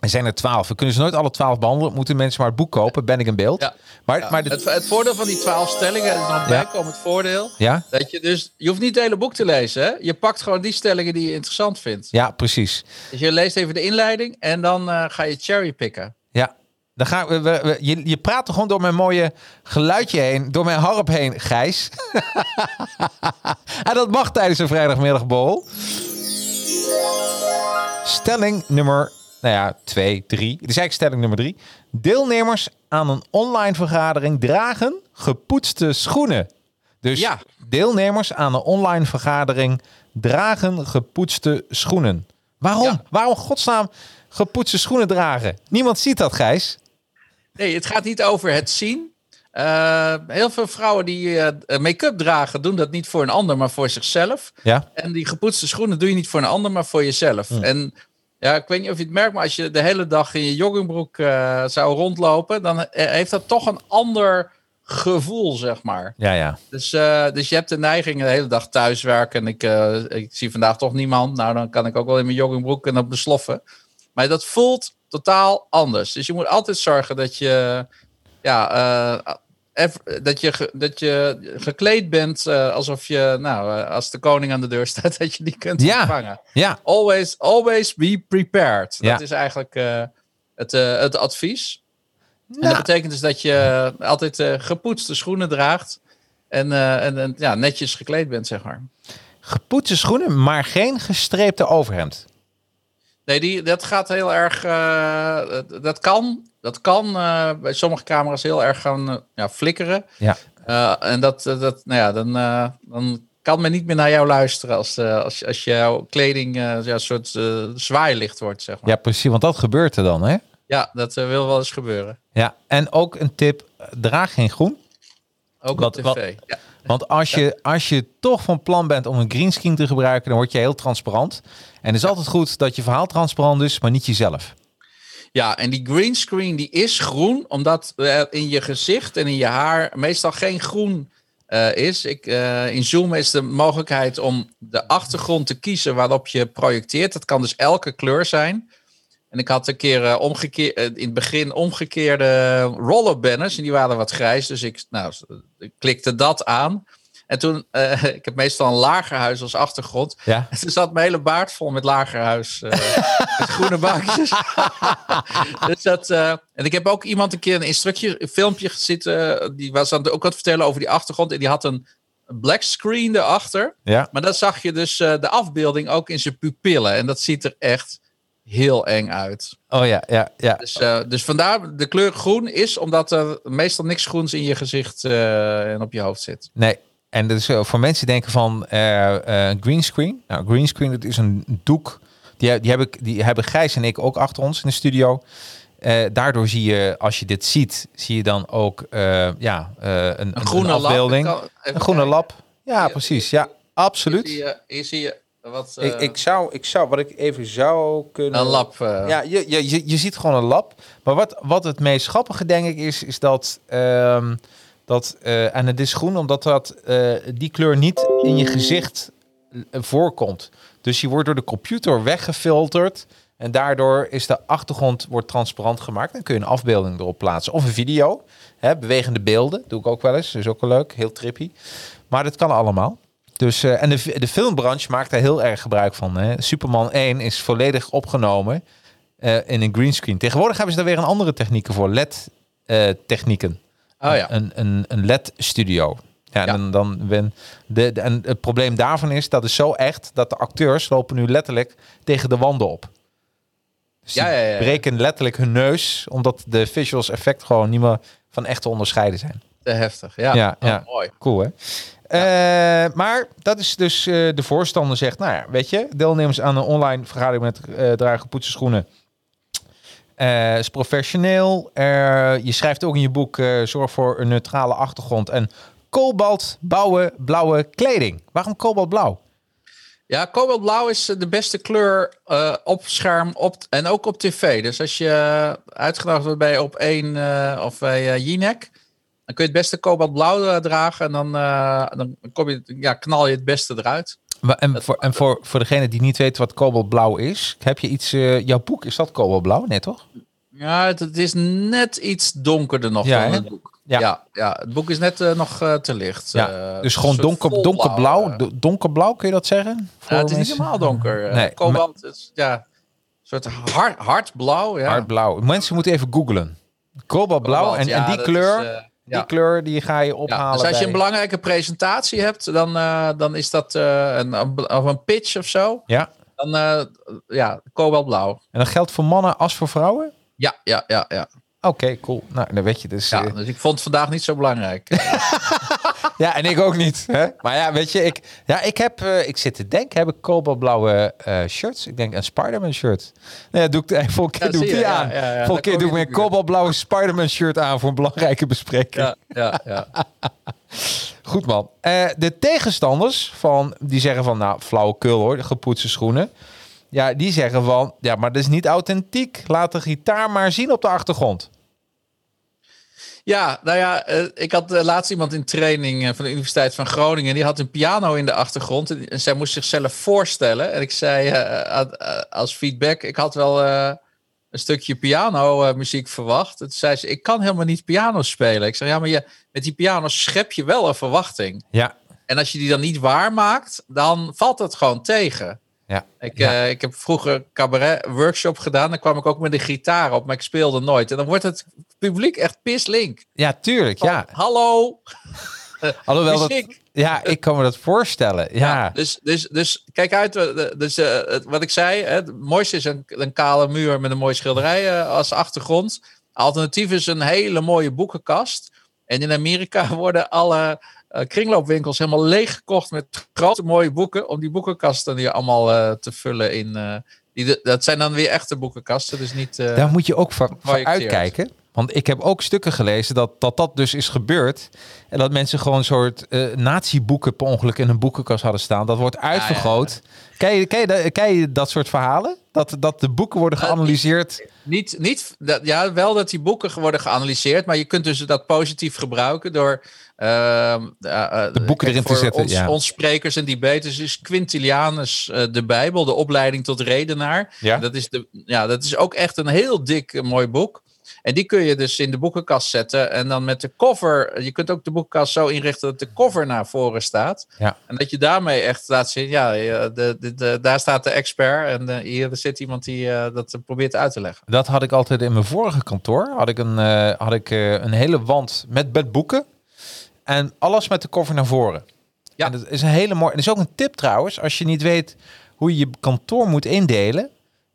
Er zijn er twaalf. We kunnen ze nooit alle twaalf behandelen. Moeten mensen maar het boek kopen. Ben ik in beeld. Ja. Maar, Ja, maar de, het, het voordeel van die twaalf stellingen, is nog bijkomend voordeel. ja? Dat je dus, je hoeft niet het hele boek te lezen. Hè? Je pakt gewoon die stellingen die je interessant vindt. ja, precies. Dus je leest even de inleiding en dan eh, ga je cherrypicken. Ja. Dan gaan we, we- we- je, je praat er gewoon door mijn mooie geluidje heen, door mijn harp heen, Gijs. en dat mag tijdens een vrijdagmiddagborrel. Stelling nummer, nou ja, twee, drie. Dit is eigenlijk stelling nummer drie. Deelnemers aan een online vergadering dragen gepoetste schoenen. Dus Ja. deelnemers aan een online vergadering dragen gepoetste schoenen. Waarom? Ja. Waarom godsnaam gepoetste schoenen dragen? Niemand ziet dat, Gijs. Nee, het gaat niet over het zien. Eh, heel veel vrouwen die eh, make-up dragen, doen dat niet voor een ander, maar voor zichzelf. Ja, En die gepoetste schoenen doe je niet voor een ander, maar voor jezelf. En ja, ik weet niet of je het merkt, maar als je de hele dag in je joggingbroek eh, zou rondlopen, dan heeft dat toch een ander gevoel, zeg maar. ja, ja. Dus, dus je hebt de neiging de hele dag thuiswerken. En ik, ik zie vandaag toch niemand. Nou, dan kan ik ook wel in mijn joggingbroek en op besloffen. Maar dat voelt totaal anders. Dus je moet altijd zorgen dat je, ja, dat je, dat je gekleed bent eh, alsof je, nou, eh, als de koning aan de deur staat, dat je die kunt Ja. ontvangen. Ja, Always, always be prepared. Ja. Dat is eigenlijk eh, het, het advies. En Nou. dat betekent dus dat je altijd gepoetste schoenen draagt. En, en, en ja, netjes gekleed bent, zeg maar. gepoetste schoenen, maar geen gestreepte overhemd. Nee, die, dat gaat heel erg. eh, dat- kan. Dat kan eh, bij sommige camera's heel erg gaan eh, ja, flikkeren. Ja. En dat, dat, nou ja, dan, dan kan men niet meer naar jou luisteren als, als, als jouw kleding ja, een soort zwaailicht wordt, zeg maar. Ja, precies, want dat gebeurt er dan, hè? Ja, dat wil wel eens gebeuren. Ja, en ook een tip, draag geen groen. Ook Wat- op wat- tv. Ja. Want als je, als je toch van plan bent om een greenscreen te gebruiken, dan word je heel transparant. En het is altijd goed dat je verhaal transparant is, maar niet jezelf. Ja, en die greenscreen die is groen, omdat eh, in je gezicht en in je haar meestal geen groen eh, is. Ik, eh, in Zoom is de mogelijkheid om de achtergrond te kiezen waarop je projecteert. Dat kan dus elke kleur zijn. En ik had een keer eh, omgekeerd, eh, in het begin omgekeerde rollerbanners. En die waren wat grijs. Dus ik, nou, ik klikte dat aan. En toen, eh, ik heb meestal een lagerhuis als achtergrond. Ja. En toen zat mijn hele baard vol met lagerhuis. met groene bakjes. dus dat, en ik heb ook iemand een keer een instructie, een filmpje eh, Die was aan het ook wat vertellen over die achtergrond. En die had een black screen erachter. Ja. Maar dan zag je dus de afbeelding ook in zijn pupillen. En dat ziet er echt heel eng uit. Oh ja, ja, ja. Dus, eh, dus vandaar de kleur groen is omdat er meestal niks groens in je gezicht eh, en op je hoofd zit. Nee. En dus voor mensen die denken van eh greenscreen. Nou, greenscreen, dat is een doek. Die, die, heb ik, die hebben Gijs en ik ook achter ons in de studio. Daardoor zie je, als je dit ziet, zie je dan ook ja, een, Een groene afbeelding. lab. Kan- even Een groene kijken. lab. Ja, Hier- precies. Ja, absoluut. Hier zie je, hier zie je wat, eh, ik, ik, zou, ik zou, wat ik even zou kunnen... een lab. eh, Ja, je, je, je, je ziet gewoon een lab. Maar wat, wat het meest grappige denk ik is, is dat... ehm, dat eh, en het is groen omdat dat, die kleur niet in je gezicht voorkomt. Dus je wordt door de computer weggefilterd. En daardoor is de achtergrond wordt transparant gemaakt. Dan kun je een afbeelding erop plaatsen. Of een video. Hè, bewegende beelden. Doe ik ook wel eens. Dat is ook wel leuk. Heel trippy. Maar dat kan allemaal. Dus, eh, en de, de filmbranche maakt daar heel erg gebruik van. Hè. Superman 1 is volledig opgenomen eh, in een greenscreen. Tegenwoordig hebben ze daar weer een andere technieken voor. LED-technieken. Oh ja. Een, een, een LED-studio. Ja, Ja. Dan, dan ben de, de, en het probleem daarvan is dat is zo echt dat de acteurs lopen nu letterlijk tegen de wanden op. Dus Ja, breken letterlijk hun neus, omdat de visuals effect gewoon niet meer van echt te onderscheiden zijn. Te heftig. Ja, Ja, Oh, ja. mooi. Cool, hè? Eh, maar dat is dus eh, de voorstander zegt, nou ja, weet je, deelnemers aan een online vergadering met eh dragen poetsen schoenen. Is professioneel. Je schrijft ook in je boek, zorg voor een neutrale achtergrond en kobaltblauwe blauwe kleding. Waarom kobaltblauw? Ja, kobaltblauw is de beste kleur op scherm op, en ook op tv. Dus als je uitgenodigd wordt bij op 1 eh, of bij uh, dan kun je het beste kobaltblauw eh, dragen en dan, eh, dan kom je, ja, knal je het beste eruit. En, voor, en voor, voor degene die niet weet wat kobaltblauw is, heb je iets, eh, jouw boek, is dat kobaltblauw? Nee, toch? Ja, het, het is net iets donkerder nog Ja, dan het boek. Ja. Ja. Ja, het boek is net nog te licht. Ja, dus gewoon donker, donkerblauw. do- Donkerblauw, kun je dat zeggen? Ja, het is niet helemaal donker. Nee, Kobalt is ja, een soort hard, hardblauw. Ja. Hardblauw. Mensen moeten even googlen. Kobaltblauw. Kobalt, En, en die kleur, is, die kleur die ga je Ja, ophalen. dus als je bij- een belangrijke presentatie hebt, dan, eh, dan is dat eh, een, of een pitch of zo. Ja, Dan eh ja, kobaltblauw. en dat geldt voor mannen als voor vrouwen? Ja, ja, ja, ja. Oké, cool. Nou, dan weet je dus. ja. eh, Dus ik vond het vandaag niet zo belangrijk. ja, en ik ook niet. Hè? Maar ja, weet je, ik, ja, ik heb, eh, ik zit te denken, heb ik kobaltblauwe eh, shirts? Ik denk een Spider-Man shirt. Nou ja, doe ik, eh, volgende keer Ja, doe ik die je, aan. ja, ja, volgende keer doe ik mijn de kobaltblauwe Spider-Man shirt aan voor een belangrijke bespreking. ja, ja, ja. Goed man. De tegenstanders van die zeggen van nou flauwekul hoor, de gepoetste schoenen. Ja, die zeggen van ja, maar dat is niet authentiek. Laat de gitaar maar zien op de achtergrond. Ja, nou ja, eh, ik had eh, laatst iemand in training eh, van de Universiteit van Groningen. Die had een piano in de achtergrond. En, en zij moest zichzelf voorstellen. En ik zei als feedback: ik had wel een stukje piano eh, muziek verwacht. Toen zei ze: Ik kan helemaal niet piano spelen. Ik zeg: Ja, maar je, met die piano schep je wel een verwachting. Ja, En als je die dan niet waarmaakt, dan valt het gewoon tegen. Ja. Ik, Ja. eh, ik heb vroeger cabaret workshop gedaan. Dan kwam ik ook met de gitaar op, maar ik speelde nooit. En dan wordt het publiek echt pislink. ja, tuurlijk. Ja, Hallo. alhoewel dat, ja, ik kan me dat voorstellen. Ja, Dus, dus, dus kijk uit. eh, Dus, eh, wat ik zei, het mooiste is een, een kale muur met een mooie schilderij als achtergrond. Alternatief is een hele mooie boekenkast. En in Amerika worden alle eh, kringloopwinkels helemaal leeggekocht met grote mooie boeken. Om die boekenkasten die allemaal eh, te vullen in. eh, die, dat zijn dan weer echte boekenkasten. Dus niet. daar moet je ook voor, uitkijken. Want ik heb ook stukken gelezen dat dat, dat dus is gebeurd. En dat mensen gewoon een soort eh nazi-boeken per ongeluk in een boekenkast hadden staan. Dat wordt uitvergroot. Ken, je, ken, je, dat- ken je dat soort verhalen? Dat, dat de boeken worden geanalyseerd. Niet, niet, dat, ja, wel dat die boeken worden geanalyseerd, maar je kunt dus dat positief gebruiken door De boeken erin te zetten, Ons, ja. ons sprekers en debaters is Quintilianus eh, de Bijbel, de opleiding tot redenaar. Ja. Dat, is de, ja, dat is ook echt een heel dik eh, mooi boek. En die kun je dus in de boekenkast zetten. En dan met de cover. Je kunt ook de boekenkast zo inrichten dat de cover naar voren staat. Ja. En dat je daarmee echt laat zien. Ja, eh, de, de, de- daar staat de expert. En eh, hier zit iemand die eh, dat probeert uit te leggen. Dat had ik altijd in mijn vorige kantoor. Had ik een, eh, had ik, eh, een hele wand met, met boeken. En alles met de cover naar voren. Ja. En dat is een hele mooie. Dat is ook een tip trouwens. Als je niet weet hoe je je kantoor moet indelen.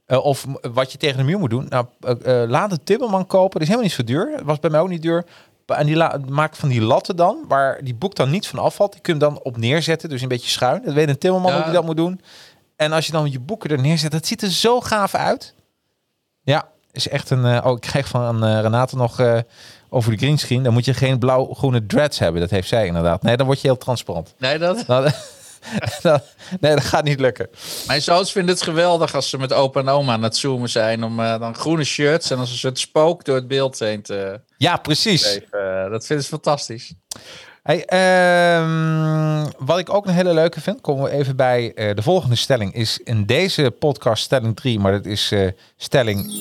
eh, of wat je tegen de muur moet doen. Nou, eh, eh, laat een Timmerman kopen. Dat is helemaal niet zo duur. Dat was bij mij ook niet duur. En die maakt van die latten dan, waar die boek dan niet van afvalt. Die kun je hem dan op neerzetten, dus een beetje schuin. Dat weet een Timmerman Ja. hoe die dat moet doen. En als je dan je boeken er neerzet, dat ziet er zo gaaf uit. Ja, is echt een. oh, ik kreeg van Renate nog over de greenscreen. Dan moet je geen blauw-groene dreads hebben. Dat heeft zij inderdaad. Nee, dan word je heel transparant. Nee, dat, nee, dat gaat niet lukken. Mijn zoons vinden het geweldig als ze met opa en oma aan het zoomen zijn. Om eh, dan groene shirts en als een soort spook door het beeld heen te Ja, precies. Eh, dat vinden ze fantastisch. Hey, ehm, wat ik ook een hele leuke vind, komen we even bij eh, de volgende stelling. Is in deze podcast stelling 3, maar dat is stelling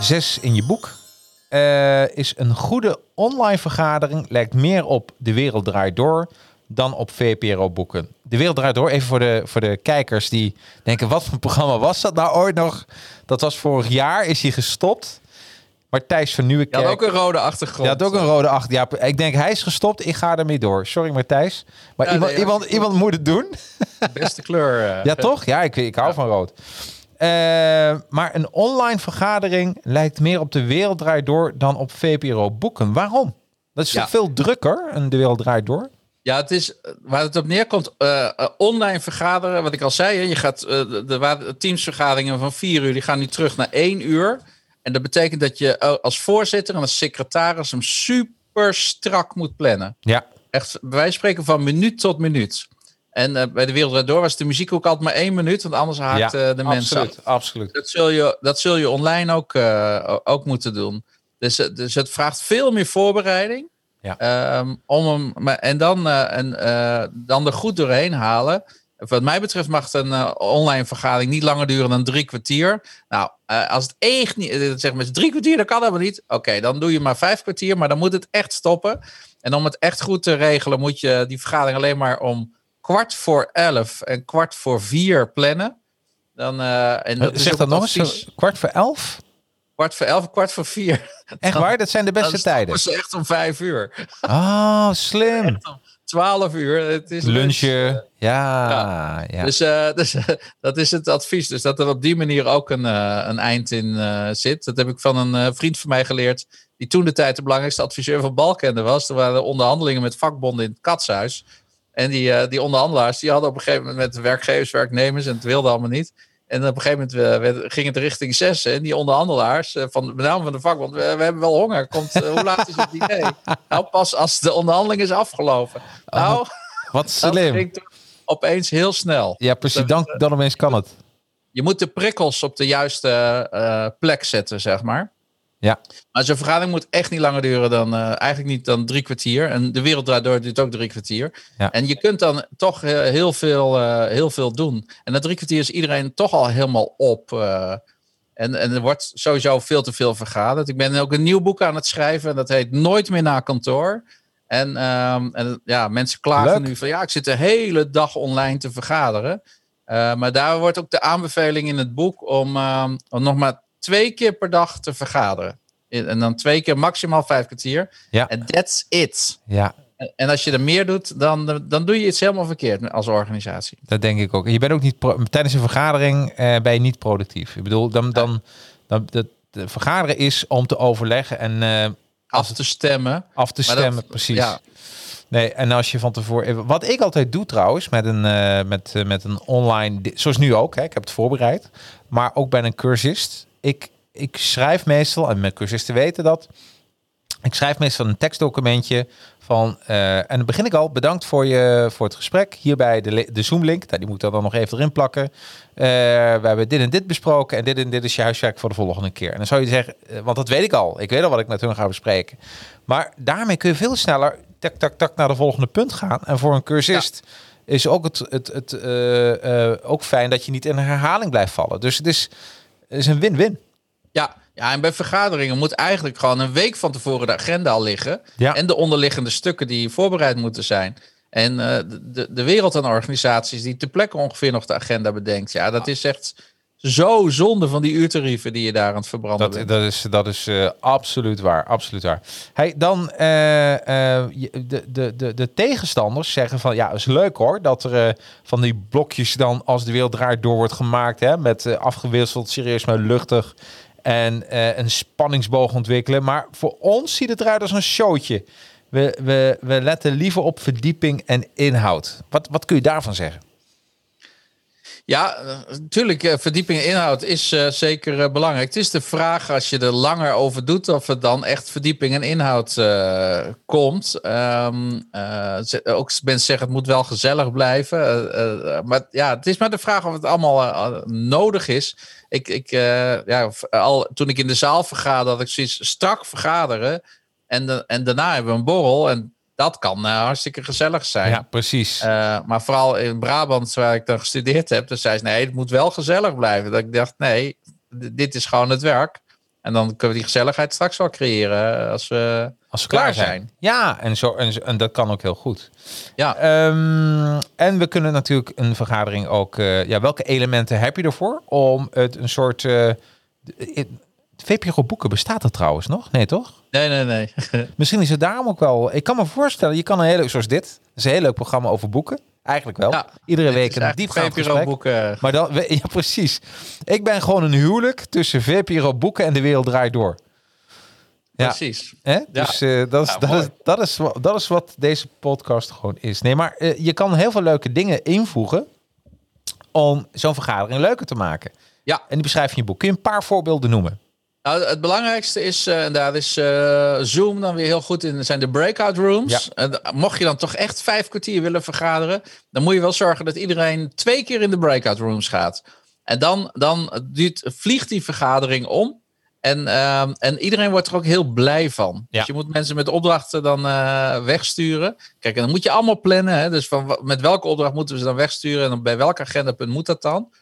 6 in je boek. Eh, is een goede online vergadering lijkt meer op De Wereld Draait Door dan op VPRO boeken. De Wereld Draait Door, even voor de, voor de kijkers die denken, wat voor een programma was dat nou ooit nog? Dat was vorig jaar, is hij gestopt. Maar Thijs van Je Nieuwekerk... had ook een rode achtergrond. Ja, had ook een rode achter. Ja, ik denk hij is gestopt. Ik ga ermee door. Sorry Matthijs. Maar Ja, iemand, nee, iemand, iemand moet het doen. Beste kleur. eh. Ja, toch? Ja, ik, ik hou van rood. Eh, maar een online vergadering lijkt meer op de wereld draait door dan op VPRO boeken. Waarom? Dat is Ja. veel drukker, een de wereld draait door? Ja, het is waar het op neerkomt. eh, eh, online vergaderen, wat ik al zei. Hè, je gaat, de, de, teamsvergaderingen van vier uur, die gaan nu terug naar één uur. En dat betekent dat je als voorzitter en als secretaris hem super strak moet plannen. Ja, Echt, van spreken van minuut tot minuut. En eh, bij de Wereld Door was de muziek ook altijd maar één minuut, want anders haakt ja eh, de mensen af. absoluut. Dat zul je, dat zul je online ook, eh, ook moeten doen. Dus, dus het vraagt veel meer voorbereiding. Ja. Ehm, om hem, maar, en dan, en, dan er goed doorheen halen. Wat mij betreft mag een online vergadering niet langer duren dan drie kwartier. Nou, als het echt niet, zeg maar drie kwartier, dat kan helemaal niet. Oké, dan doe je maar vijf kwartier, maar dan moet het echt stoppen. En om het echt goed te regelen, moet je die vergadering alleen maar om kwart voor elf en kwart voor vier plannen. Dan, eh, en dat zeg dat nog eens, kwart voor elf? Kwart voor elf, kwart voor vier. Echt waar? Dat zijn de beste tijden. stoppen ze echt om vijf uur. Oh, slim. Twaalf uur. Het is Lunchen. Ja, ja. Dus, eh, dus eh, dat is het advies. Dus dat er op die manier ook een, eh, een eind in eh, zit. Dat heb ik van een eh, vriend van mij geleerd. Die toen de tijd de belangrijkste adviseur van Balkende was. Er waren onderhandelingen met vakbonden in het katshuis. En die, eh, die onderhandelaars die hadden op een gegeven moment met werkgevers, werknemers. En het wilde allemaal niet. En op een gegeven moment eh, werd- ging het richting zes. En die onderhandelaars, eh, van, met name van de vakbond, we, we hebben wel honger. Komt, hoe laat is het diner? nou, pas als de onderhandeling is afgelopen. Nou, Wat dat slim. ging toen opeens heel snel. Ja, precies. Dan, dan opeens kan het. Je moet de prikkels op de juiste plek zetten, zeg maar. Ja. Maar zo'n vergadering moet echt niet langer duren dan eh, eigenlijk niet dan drie kwartier. En de wereld draait door duurt ook drie kwartier. Ja. En je kunt dan toch eh, heel, veel, eh, heel veel doen. En na drie kwartier is iedereen toch al helemaal op. en, en er wordt sowieso veel te veel vergaderd. Ik ben ook een nieuw boek aan het schrijven. En dat heet Nooit meer naar kantoor. En, ehm, en ja, mensen klagen Leuk. nu van ja, ik zit de hele dag online te vergaderen. Maar daar wordt ook de aanbeveling in het boek om, ehm, om nog maar twee keer per dag te vergaderen. En dan twee keer maximaal vijf kwartier. Ja. En that's it. Ja, En- als je er meer doet, dan, dan doe je iets helemaal verkeerd als organisatie. dat denk ik ook. Je bent ook niet tijdens een vergadering eh, ben je niet productief. Ik bedoel, dan, dan, dan de, de vergaderen is om te overleggen en eh, Af te stemmen. af te dat- stemmen, precies. ja. Nee, en als je van tevoren. Wat ik altijd doe trouwens met een, eh, met, eh, met een online. Zoals nu ook, hè, ik heb het voorbereid. Maar ook bij een cursist. Ik, ik schrijf meestal, en mijn cursisten weten dat, ik schrijf meestal een tekstdocumentje van, eh, en dan begin ik al, bedankt voor, je, voor het gesprek. Hierbij de, de Zoom-link, nou, die moet ik dan nog even erin plakken. Eh, we hebben dit en dit besproken en dit en dit is je huiswerk voor de volgende keer. En dan zou je zeggen, eh, want dat weet ik al, ik weet al wat ik met hun ga bespreken. Maar daarmee kun je veel sneller tak, tak, tak naar de volgende punt gaan. En voor een cursist is ook, het, het, het, ook fijn dat je niet in een herhaling blijft vallen. Dus het is, het is een win-win. Ja, ja, en bij vergaderingen moet eigenlijk gewoon een week van tevoren de agenda al liggen. Ja. En de onderliggende stukken die voorbereid moeten zijn. En eh, de, de, de wereld aan organisaties die ter plekke ongeveer nog de agenda bedenkt. Ja, dat is echt zo zonde van die uurtarieven die je daar aan het verbranden Dat, bent. dat is, dat is eh, absoluut waar. Absoluut waar. Hey, dan eh, eh, de, de, de, de tegenstanders zeggen van ja, is leuk hoor. Dat er van die blokjes dan als de wereld draait door wordt gemaakt. Hè, met afgewisseld, serieus maar luchtig. En een spanningsboog ontwikkelen. Maar voor ons ziet het eruit als een showtje. We, we, we letten liever op verdieping en inhoud. Wat, wat kun je daarvan zeggen? Ja, natuurlijk, eh, verdieping en inhoud is eh, zeker eh, belangrijk. Het is de vraag, als je er langer over doet, of het dan echt verdieping en inhoud komt. Ehm, eh, ook mensen zeggen, het moet wel gezellig blijven. Maar ja, het is maar de vraag of het allemaal nodig is. Ik, ik, ja, al, toen ik in de zaal vergaderde, had ik zoiets strak vergaderen. En, en daarna hebben we een borrel. En dat kan eh, hartstikke gezellig zijn. Ja, precies. Uh, maar vooral in Brabant, waar ik dan gestudeerd heb, dan zei ze: nee, het moet wel gezellig blijven. Dat ik dacht: nee, dit is gewoon het werk. En dan kunnen we die gezelligheid straks wel creëren als we. Als we klaar klaar zijn. zijn. Ja, en, zo, en, dat kan ook heel goed. Ja, Ehm, en we kunnen natuurlijk een vergadering ook. eh, ja, welke elementen heb je ervoor om het een soort. Eh VPRO boeken bestaat er trouwens nog? Nee, toch? nee, nee, nee. Misschien is het daarom ook wel. Ik kan me voorstellen, je kan een hele zoals dit. Dat is een heel leuk programma over boeken. Eigenlijk wel. Ja, Iedere week een diepgaand gesprek. VPRO-boeken. Maar dan, ja, precies. Ik ben gewoon een huwelijk tussen VPRO boeken en de wereld draait door. Ja. Precies. Hè? Dus eh, dat, is, Ja, dat, is, dat, is, dat is wat deze podcast gewoon is. Nee, maar eh, je kan heel veel leuke dingen invoegen om zo'n vergadering leuker te maken. Ja. En die beschrijf je in je boek. Kun je een paar voorbeelden noemen? Nou, het belangrijkste is, eh, en daar is eh, Zoom dan weer heel goed in, zijn de breakout rooms. En mocht je dan toch echt vijf kwartier willen vergaderen, dan moet je wel zorgen dat iedereen twee keer in de breakout rooms gaat. En dan, dan duurt, vliegt die vergadering om. En, ehm, en iedereen wordt er ook heel blij van. Ja. Dus je moet mensen met opdrachten dan eh, wegsturen. Kijk, en dan moet je allemaal plannen. Hè? Dus van, met welke opdracht moeten we ze dan wegsturen? En dan bij welk agendapunt moet dat dan?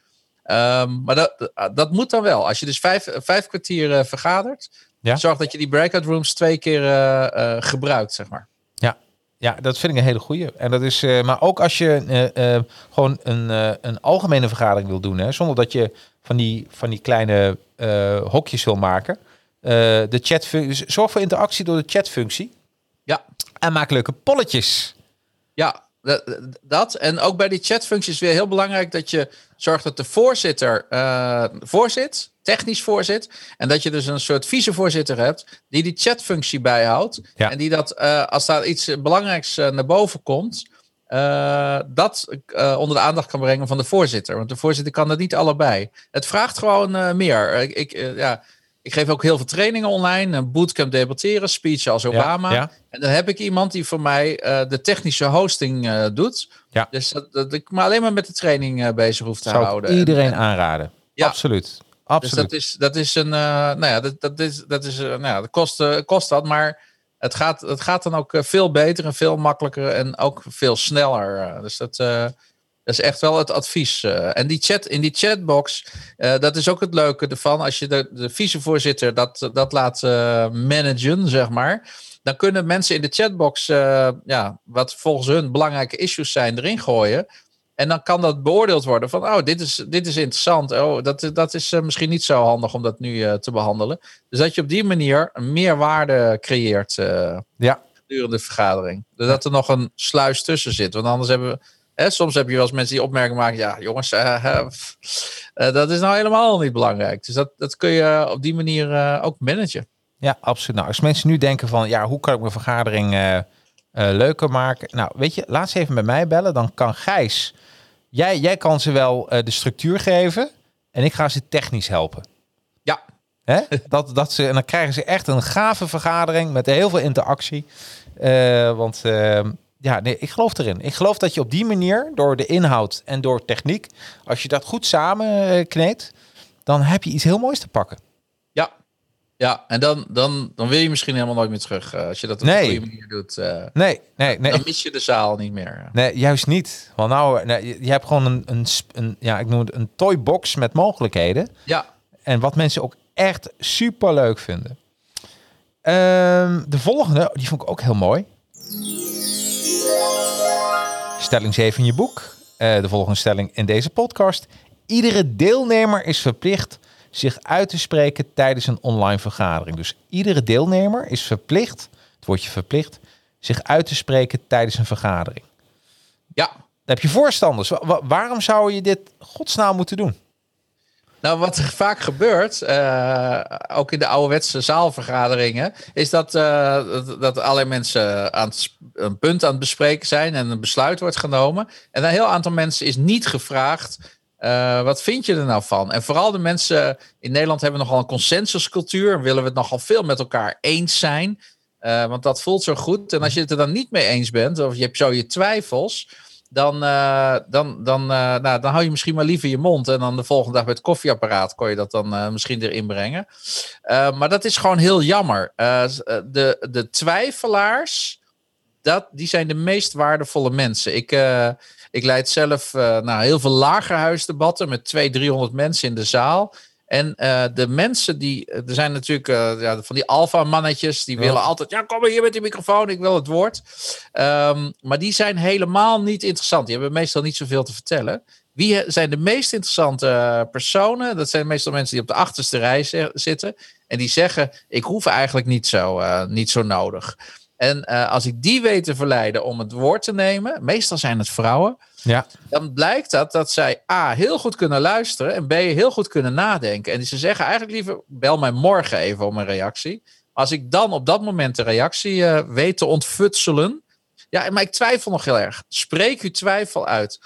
Ehm, maar dat, dat moet dan wel. Als je dus vijf, vijf kwartier eh, vergadert, Ja. zorg dat je die breakout rooms twee keer eh, eh, gebruikt, zeg maar. Ja. Ja, dat vind ik een hele goeie. En dat is, eh, maar ook als je eh, eh, gewoon een, eh, een algemene vergadering wil doen, hè, zonder dat je van die, van die kleine eh, hokjes wil maken. Eh, de chat zorg voor interactie door de chatfunctie. Ja. En maak leuke polletjes. Ja, dat, dat. En ook bij die chatfunctie is weer heel belangrijk dat je zorgt dat de voorzitter eh, voorzit, technisch voorzit. En dat je dus een soort vicevoorzitter hebt die die chatfunctie bijhoudt. Ja. En die dat, eh, als daar iets belangrijks eh, naar boven komt, dat onder de aandacht kan brengen van de voorzitter. Want de voorzitter kan dat niet allebei. Het vraagt gewoon meer. Ik, ik, ja, ik geef ook heel veel trainingen online. Een bootcamp debatteren, speech als Obama. ja. En dan heb ik iemand die voor mij eh, de technische hosting eh, doet. Ja. Dus dat, dat ik me alleen maar met de training eh, bezig hoef te Zou ik houden. iedereen En- aanraden. Ja. Absoluut. dus Absoluut. dat is, dat is een, nou ja, dat, dat is, dat is, nou ja, dat kost, kost dat, maar het gaat, het gaat dan ook veel beter en veel makkelijker en ook veel sneller. dus dat, dat is echt wel het advies. eh. en die chat, in die chatbox, eh, dat is ook het leuke ervan. Als je de, de vicevoorzitter dat, dat laat eh, managen, zeg maar. Dan kunnen mensen in de chatbox, ja, wat volgens hun belangrijke issues zijn, erin gooien. En dan kan dat beoordeeld worden van, oh, dit is, dit is interessant. Oh, dat, dat is misschien niet zo handig om dat nu te behandelen. Dus dat je op die manier meer waarde creëert ja. gedurende de vergadering. Dus dat er nog een sluis tussen zit. Want anders hebben we, hè, soms heb je wel eens mensen die opmerkingen maken, ja, jongens, eh, eh, dat is nou helemaal niet belangrijk. Dus dat, dat kun je op die manier eh, ook managen. Ja, absoluut. Nou, als mensen nu denken van, ja, hoe kan ik mijn vergadering leuker maken? Nou, weet je, laat ze even met mij bellen. Dan kan Gijs, jij, jij kan ze wel de structuur geven en ik ga ze technisch helpen. Ja, Hè? Dat, dat ze, en dan krijgen ze echt een gave vergadering met heel veel interactie. Want eh, ja, nee, ik geloof erin. Ik geloof dat je op die manier, door de inhoud en door techniek, als je dat goed samen eh, kneedt, dan heb je iets heel moois te pakken. Ja, ja. en dan, dan, dan wil je misschien helemaal nooit meer terug. eh, als je dat op Nee. een goede manier doet, eh, Nee, nee, nee. dan mis je de zaal niet meer. Nee, juist niet. Want nou, nee, je- je hebt gewoon een, een, een, ja, ik noem het een toybox met mogelijkheden. Ja, En wat mensen ook echt super leuk vinden. Ehm, de volgende, die vond ik ook heel mooi. Stelling 7 in je boek. Eh, de volgende stelling in deze podcast. Iedere deelnemer is verplicht zich uit te spreken tijdens een online vergadering. Dus iedere deelnemer is verplicht, het woordje verplicht, zich uit te spreken tijdens een vergadering. ja. Dan heb je voorstanders. Wa- wa- waarom zou je dit godsnaam moeten doen? Nou, wat vaak gebeurt, eh, ook in de ouderwetse zaalvergaderingen, is dat, eh, dat, allerlei mensen aan een punt aan het bespreken zijn en een besluit wordt genomen. En een heel aantal mensen is niet gevraagd. eh, wat vind je er nou van? En vooral de mensen in Nederland hebben nogal een consensuscultuur. en Willen we het nogal veel met elkaar eens zijn. Want dat voelt zo goed. En als je het er dan niet mee eens bent, of je hebt zo je twijfels, dan, eh, dan, dan, eh, nou, dan hou je misschien maar liever je mond. En dan de volgende dag bij het koffieapparaat kon je dat dan eh, misschien erin brengen. Maar dat is gewoon heel jammer. De, de twijfelaars, dat, die zijn de meest waardevolle mensen. Ik, ik leid zelf nou, heel veel lagerhuisdebatten met 200, 300 mensen in de zaal. En eh, de mensen die, er zijn natuurlijk eh, ja, van die alfa-mannetjes, die Ja. willen altijd, ja, kom maar hier met die microfoon, ik wil het woord. Ehm, maar die zijn helemaal niet interessant. Die hebben meestal niet zoveel te vertellen. Wie zijn de meest interessante eh, personen? Dat zijn meestal mensen die op de achterste rij zi- zitten. En die zeggen: Ik hoef eigenlijk niet zo, eh, niet zo nodig. En eh, als ik die weet te verleiden om het woord te nemen, meestal zijn het vrouwen, Ja, dan blijkt dat dat zij A. heel goed kunnen luisteren en B. heel goed kunnen nadenken. En ze zeggen eigenlijk liever: bel mij morgen even om een reactie. Als ik dan op dat moment de reactie eh, weet te ontfutselen. Ja, maar ik twijfel nog heel erg. Spreek uw twijfel uit.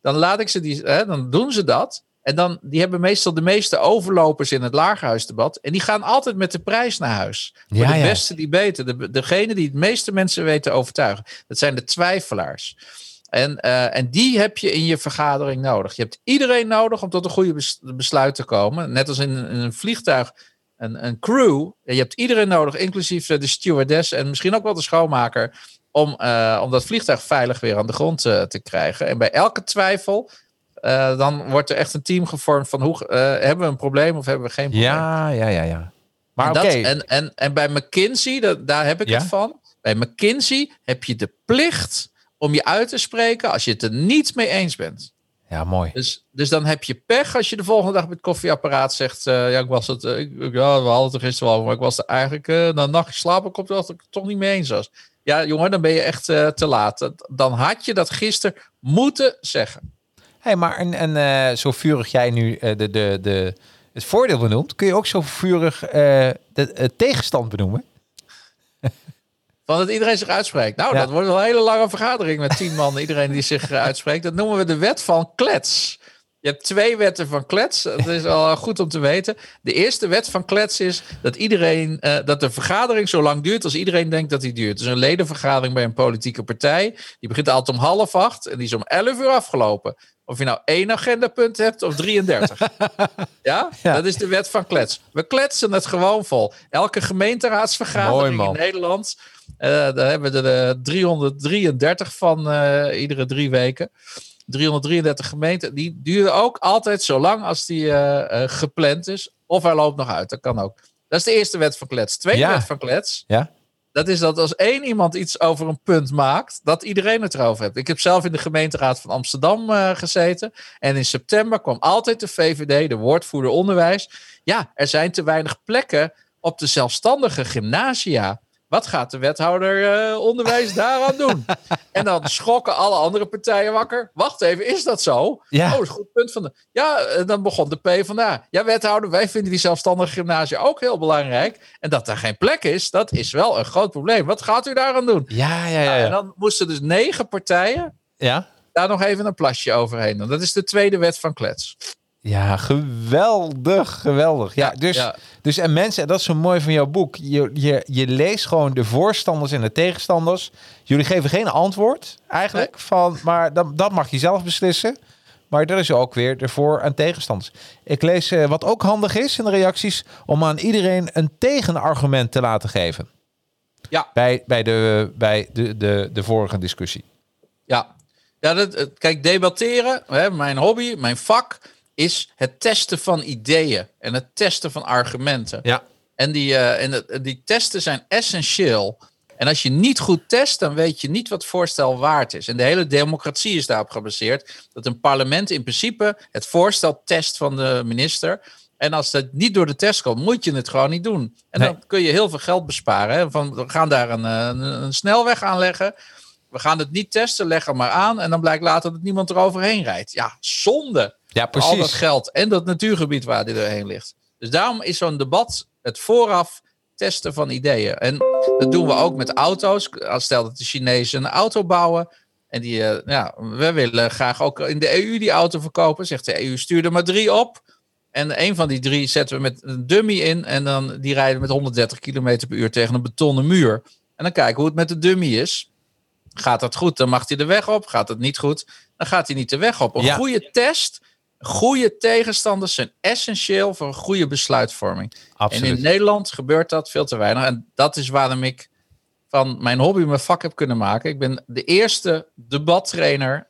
Dan laat ik ze die, hè, dan doen ze dat. En dan, die hebben meestal de meeste overlopers in het lagerhuisdebat. En die gaan altijd met de prijs naar huis. Ja, de ja. beste die beter. De, degene die het meeste mensen weten te overtuigen. Dat zijn de twijfelaars. En, eh, en die heb je in je vergadering nodig. Je hebt iedereen nodig om tot een goede bes- besluit te komen. Net als in, een- in een vliegtuig, een, een crew. Je hebt iedereen nodig, inclusief eh, de stewardess en misschien ook wel de schoonmaker. Om, eh, om dat vliegtuig veilig weer aan de grond te krijgen. En bij elke twijfel, eh, dan wordt er echt een team gevormd van hoe eh, hebben we een probleem of hebben we geen probleem. ja, ja, ja. ja. Maar En, oké, en, en, en bij McKinsey, dat, daar heb ik Ja? het van. Bij McKinsey heb je de plicht om je uit te spreken als je het er niet mee eens bent. ja, mooi. Dus, dus dan heb je pech als je de volgende dag met het koffieapparaat zegt... eh, ja, ik was het, ik, ja, we hadden het er gisteren wel over, maar ik was er eigenlijk... eh, na een nachtje slapen komt dat ik het toch niet mee eens was. Ja, jongen, dan ben je echt te laat. Dan had je dat gisteren moeten zeggen. Hey, maar en, en eh, zo vurig jij nu eh, de, de, de, het voordeel benoemt, kun je ook zo vurig eh, de, het tegenstand benoemen? Van dat iedereen zich uitspreekt. Nou, Ja. dat wordt een hele lange vergadering met tien man. Iedereen die zich uitspreekt. Dat noemen we de wet van klets. Je hebt twee wetten van klets. Dat is al eh, goed om te weten. De eerste wet van klets is dat iedereen eh, dat de vergadering zo lang duurt als iedereen denkt dat die duurt. Dus een ledenvergadering bij een politieke partij. Die begint altijd om half acht en die is om elf uur afgelopen. Of je nou één agendapunt hebt of 33. ja? Ja. dat is de wet van klets. We kletsen het gewoon vol. Elke gemeenteraadsvergadering Mooi, in Nederland. eh, daar hebben we er eh, 333 van iedere drie weken. 333 gemeenten. Die duren ook altijd zo lang als die eh, eh, gepland is. Of hij loopt nog uit. Dat kan ook. Dat is de eerste wet van klets. Tweede Ja. wet van klets. Ja. Dat is dat als één iemand iets over een punt maakt, dat iedereen het erover heeft. Ik heb zelf in de gemeenteraad van Amsterdam eh, gezeten. En in september kwam altijd de VVD, de woordvoerder onderwijs. Ja, er zijn te weinig plekken op de zelfstandige gymnasia. Wat gaat de wethouder eh, onderwijs daaraan doen? En dan schokken alle andere partijen wakker. Wacht even, is dat zo? Ja. Oh, is een goed punt van de. Ja, eh, dan begon de P vandaar. Ja, wethouder, wij vinden die zelfstandige gymnasia ook heel belangrijk. En dat daar geen plek is, dat is wel een groot probleem. Wat gaat u daaraan doen? Ja, ja, ja. En Ja, dan moesten dus negen partijen ja. daar nog even een plasje overheen doen. Dat is de tweede wet van klets. Ja, geweldig, geweldig. Ja, dus, ja. dus en mensen, en dat is zo mooi van jouw boek. Je, je, je leest gewoon de voorstanders en de tegenstanders. Jullie geven geen antwoord eigenlijk, van, maar dat, dat mag je zelf beslissen. Maar dat is ook weer de voor- en tegenstanders. Ik lees eh, wat ook handig is in de reacties, om aan iedereen een tegenargument te laten geven. Ja. Bij, bij, de, bij de, de, de vorige discussie. Ja, ja dat, eh, kijk, debatteren, hè, mijn hobby, mijn vak, is het testen van ideeën en het testen van argumenten. Ja. En die, eh, en die testen zijn essentieel. En als je niet goed test, dan weet je niet wat voorstel waard is. En de hele democratie is daarop gebaseerd. Dat een parlement in principe het voorstel test van de minister. En als dat niet door de test komt, moet je het gewoon niet doen. En Nee. dan kun je heel veel geld besparen. Hè? Van, we gaan daar een, eh, een, een snelweg aanleggen. We gaan het niet testen, leg er maar aan. En dan blijkt later dat niemand er overheen rijdt. Ja, zonde. Ja, Al dat precies. geld en dat natuurgebied waar die doorheen ligt. Dus daarom is zo'n debat het vooraf testen van ideeën. En dat doen we ook met auto's. Als stel dat de Chinezen een auto bouwen. En die, eh, ja, we willen graag ook in de EU die auto verkopen. Zegt de EU, stuur er maar drie op. En een van die drie zetten we met een dummy in. En dan die rijden met 130 km per uur tegen een betonnen muur. En dan kijken hoe het met de dummy is. Gaat dat goed, dan mag hij de weg op. Gaat het niet goed, dan gaat hij niet de weg op. Een Ja. goede test, goede tegenstanders zijn essentieel voor een goede besluitvorming. Absoluut. En in Nederland gebeurt dat veel te weinig. En dat is waarom ik van mijn hobby mijn vak heb kunnen maken. Ik ben de eerste debattrainer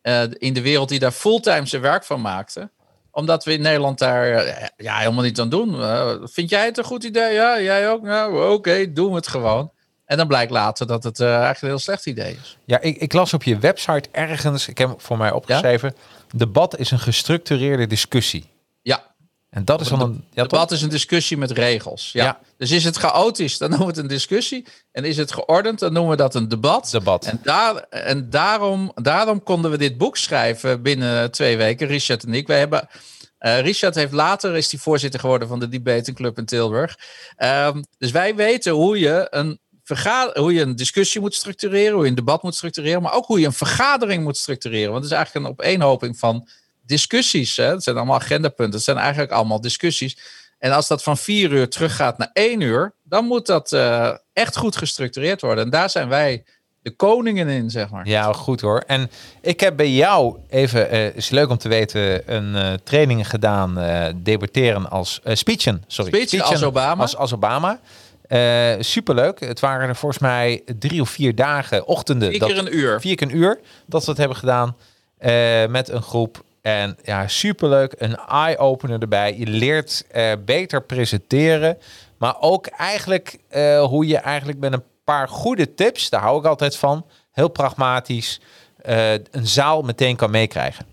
eh, in de wereld die daar fulltime zijn werk van maakte. Omdat we in Nederland daar eh, ja, helemaal niet aan doen. Eh, vind jij het een goed idee? Ja, jij ook? Nou, oké, doen we het gewoon. En dan blijkt later dat het eh, eigenlijk een heel slecht idee is. Ja, ik, ik las op je website ergens, ik heb voor mij opgeschreven, debat is een gestructureerde discussie. Ja, En dat is dan een... Ja, debat is een discussie met regels. Ja. Ja. Dus is het chaotisch, dan noemen we het een discussie. En is het geordend, dan noemen we dat een debat. Debat. En, daar, en daarom, daarom konden we dit boek schrijven binnen twee weken, Richard en ik. Wij hebben, eh, Richard heeft later is hij voorzitter geworden van de Debating Club in Tilburg. Ehm, dus wij weten hoe je een hoe je een discussie moet structureren, hoe je een debat moet structureren, maar ook hoe je een vergadering moet structureren. Want het is eigenlijk een opeenhoping van discussies. Hè? Het zijn allemaal agendapunten. Het zijn eigenlijk allemaal discussies. En als dat van vier uur teruggaat naar één uur, dan moet dat eh, echt goed gestructureerd worden. En daar zijn wij de koningen in, zeg maar. Ja, goed hoor. En ik heb bij jou, even, eh is leuk om te weten, een eh, training gedaan, debatteren als, speechen, sorry. Speechen als Obama. Als, als Obama. Eh, superleuk. Het waren er volgens mij drie of vier dagen, ochtenden. Vier dat- een uur. Vier keer een uur dat we het hebben gedaan eh, met een groep. En ja, superleuk. Een eye-opener erbij. Je leert eh, beter presenteren. Maar ook eigenlijk hoe je eigenlijk met een paar goede tips, daar hou ik altijd van, heel pragmatisch, een zaal meteen kan meekrijgen.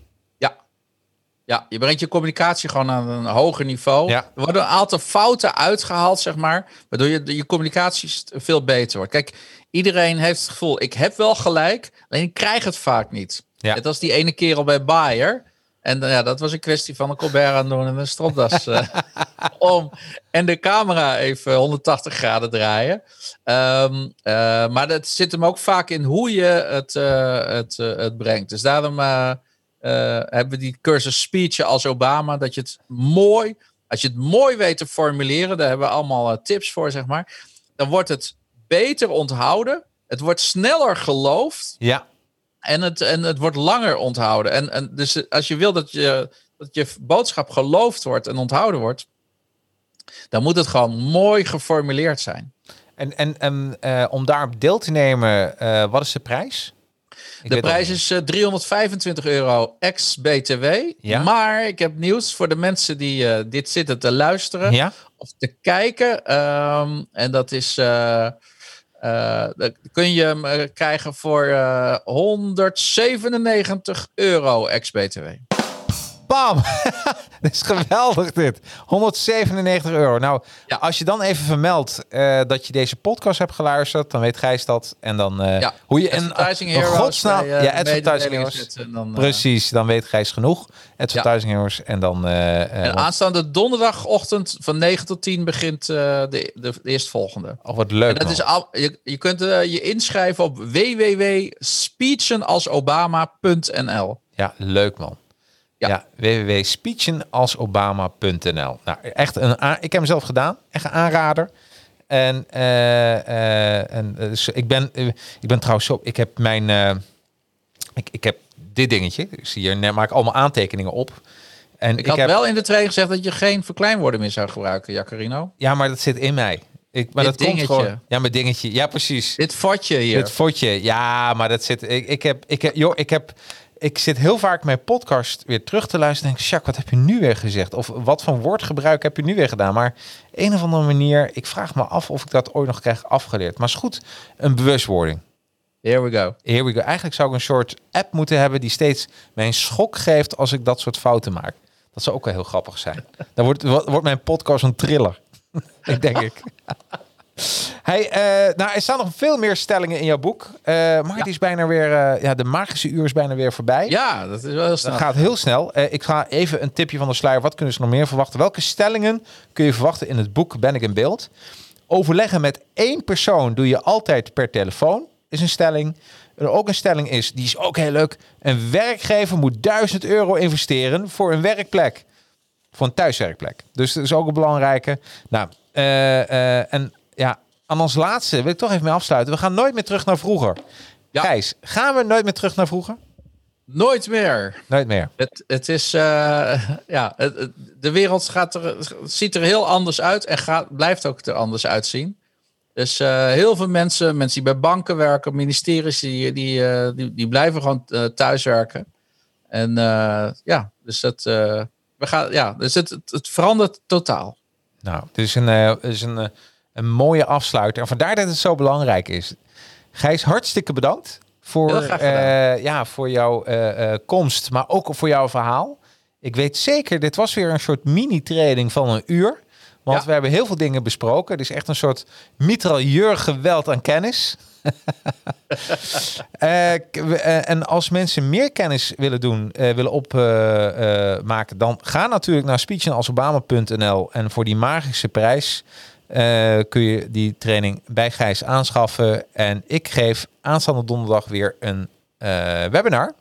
Ja. Je brengt je communicatie gewoon aan een hoger niveau. Ja. Er worden een aantal fouten uitgehaald, zeg maar. Waardoor je, je communicatie veel beter wordt. Kijk, iedereen heeft het gevoel, ik heb wel gelijk, alleen ik krijg het vaak niet. Ja. Net als die ene kerel bij Bayer. En eh, ja, dat was een kwestie van een Colbert aan doen en een stropdas eh, om. En de camera even 180 graden draaien. Ehm, eh, maar dat zit hem ook vaak in hoe je het, het, het brengt. Dus daarom hebben we die cursus speech als Obama. Dat je het mooi, als je het mooi weet te formuleren, daar hebben we allemaal eh, tips voor, zeg maar. Dan wordt het beter onthouden. Het wordt sneller geloofd. Ja, En het, en het wordt langer onthouden. En, en dus als je wil dat je, dat je boodschap geloofd wordt en onthouden wordt, dan moet het gewoon mooi geformuleerd zijn. en, en, en eh, om daarop deel te nemen, eh, wat is de prijs? Ik De prijs is eh, 325 euro ex-BTW. Ja. Maar ik heb nieuws voor de mensen die eh, dit zitten te luisteren Ja? of te kijken. Ehm, en dat is. dat kun je hem krijgen voor eh 197 euro ex-BTW. Bam! Dit is geweldig dit. 197 euro. Nou, Ja. als je dan even vermeldt eh, dat je deze podcast hebt geluisterd, dan weet Gijs dat. En dan eh, Ja, hoe je een, godsnaam... bij, eh, ja, Advertising Heroes. dan, Precies, dan weet Gijs genoeg. Advertising Heroes. En dan... En aanstaande donderdagochtend van 9 tot 10 begint de, de, de eerstvolgende. oh, wat leuk, En dat man. is al, je, je kunt je inschrijven op www.speechenalsobama.nl. Ja, leuk, man. Ja, Ja. www.speechenalsobama.nl. Nou, echt een ik heb hem zelf gedaan. Echt een aanrader. En, eh, eh, en eh, dus ik, ben, ik ben trouwens zo... Ik heb mijn... ik, ik heb dit dingetje. Ik zie hier, maak allemaal aantekeningen op. En Ik, had heb, wel in de training gezegd dat je geen verkleinwoorden meer zou gebruiken, Jacarino. Ja, maar dat zit in mij. Ik, maar Dit dat komt dingetje. gewoon... Ja, mijn dingetje. Ja, precies. Dit vatje hier. Het fotje, ja, maar dat zit. Ik, ik heb, ik heb, joh, ik heb, ik zit heel vaak mijn podcast weer terug te luisteren. En denk, Jacques, wat heb je nu weer gezegd? Of wat voor woordgebruik heb je nu weer gedaan? Maar een of andere manier, ik vraag me af of ik dat ooit nog krijg afgeleerd. Maar is goed, een bewustwording. Here we go. Here we go. Eigenlijk zou ik een soort app moeten hebben die steeds mij een schok geeft als ik dat soort fouten maak. Dat zou ook wel heel grappig zijn. Dan wordt, wordt mijn podcast een thriller. ik denk ik. Hey, eh, nou, er staan nog veel meer stellingen in jouw boek. Eh, maar het is bijna weer, eh, ja, de magische uur is bijna weer voorbij. Ja, dat is wel heel snel. Dat gaat heel snel. Ik ga even een tipje van de sluier. Wat kunnen ze nog meer verwachten? Welke stellingen kun je verwachten in het boek Ben ik in beeld? Overleggen met één persoon doe je altijd per telefoon, is een stelling. Er ook een stelling is, die is ook heel leuk. Een werkgever moet 1000 euro investeren voor een werkplek. Voor een thuiswerkplek. Dus dat is ook een belangrijke. Nou, en aan ons laatste wil ik toch even mee afsluiten. We gaan nooit meer terug naar vroeger. Ja. Gijs, gaan we nooit meer terug naar vroeger? Nooit meer. Nooit meer. Het, het is, eh, ja, het, de wereld gaat er, ziet er heel anders uit en gaat, blijft ook er anders uitzien. Dus eh, heel veel mensen, mensen die bij banken werken, ministeries, die, die, eh, die, die blijven gewoon thuiswerken. En ja, dus dat, we gaan, ja, dus het, het, het verandert totaal. Nou, het is een, het is een, een mooie afsluiter. En vandaar dat het zo belangrijk is. Gijs, hartstikke bedankt voor, eh, ja, voor jouw eh, eh, komst, maar ook voor jouw verhaal. Ik weet zeker, dit was weer een soort mini-training van een uur. Want Ja. we hebben heel veel dingen besproken. Het is echt een soort mitrailleur geweld aan kennis. En als mensen meer kennis willen doen, eh, willen opmaken, dan ga natuurlijk naar speechandalsobama.nl en voor die magische prijs eh, kun je die training bij Gijs aanschaffen. En ik geef aanstaande donderdag weer een eh, webinar.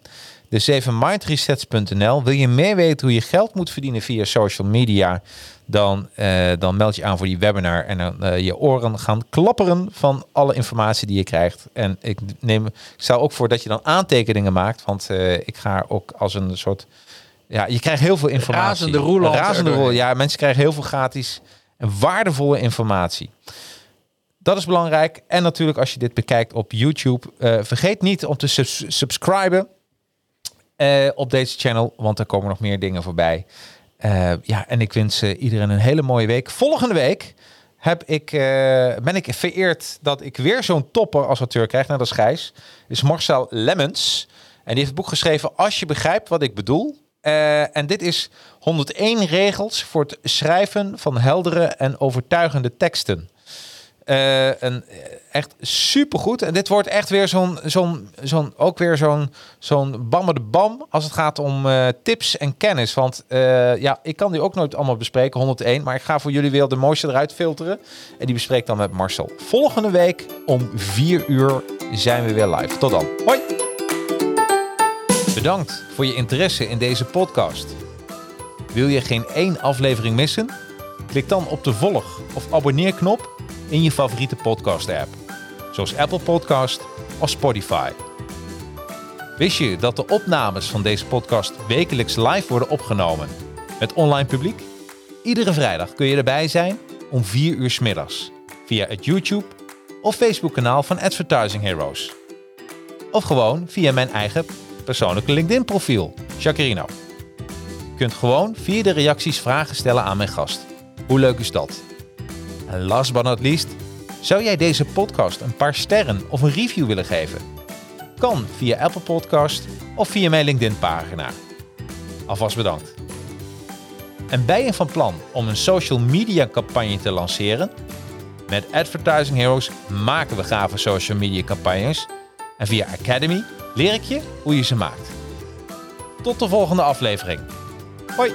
Dus even mindresets.nl. Wil je meer weten hoe je geld moet verdienen via social media? Dan, eh, dan meld je aan voor die webinar. En dan je oren gaan klapperen van alle informatie die je krijgt. En ik, neem, ik stel ook voor dat je dan aantekeningen maakt. Want ik ga ook als een soort... Ja, je krijgt heel veel informatie. Razende roeland Razende roel. Ja, mensen krijgen heel veel gratis en waardevolle informatie. Dat is belangrijk. En natuurlijk als je dit bekijkt op YouTube. eh, vergeet niet om te subs- subscriben eh, op deze channel. Want er komen nog meer dingen voorbij. Eh, ja, en ik wens iedereen een hele mooie week. Volgende week heb ik, ben ik vereerd dat ik weer zo'n topper als auteur krijg. Nou, dat is Gijs. is Marcel Lemmens. En die heeft het boek geschreven Als je begrijpt wat ik bedoel. Eh, en dit is 101 regels voor het schrijven van heldere en overtuigende teksten. Eh, een, eh, echt supergoed. En dit wordt echt weer zo'n, zo'n, ook weer zo'n, zo'n bammer de bam als het gaat om tips en kennis. Want ja, ik kan die ook nooit allemaal bespreken, 101. Maar ik ga voor jullie weer de mooiste eruit filteren. En die bespreek dan met Marcel. Volgende week om 4 uur zijn we weer live. Tot dan. Hoi! Bedankt voor je interesse in deze podcast. Wil je geen één aflevering missen? Klik dan op de volg- of abonneerknop in je favoriete podcast-app, zoals Apple Podcast of Spotify. Wist je dat de opnames van deze podcast wekelijks live worden opgenomen met online publiek? Iedere vrijdag kun je erbij zijn om 4 uur middags via het YouTube of Facebook kanaal van Advertising Heroes. Of gewoon via mijn eigen persoonlijke LinkedIn profiel, Jacarino. Je kunt gewoon via de reacties vragen stellen aan mijn gast. Hoe leuk is dat? En last but not least, zou jij deze podcast een paar sterren of een review willen geven? Kan via Apple Podcast of via mijn LinkedIn pagina. Alvast bedankt. En ben je van plan om een social media campagne te lanceren? Met Advertising Heroes maken we gave social media campagnes. En via Academy leer ik je hoe je ze maakt. Tot de volgende aflevering. Hoi!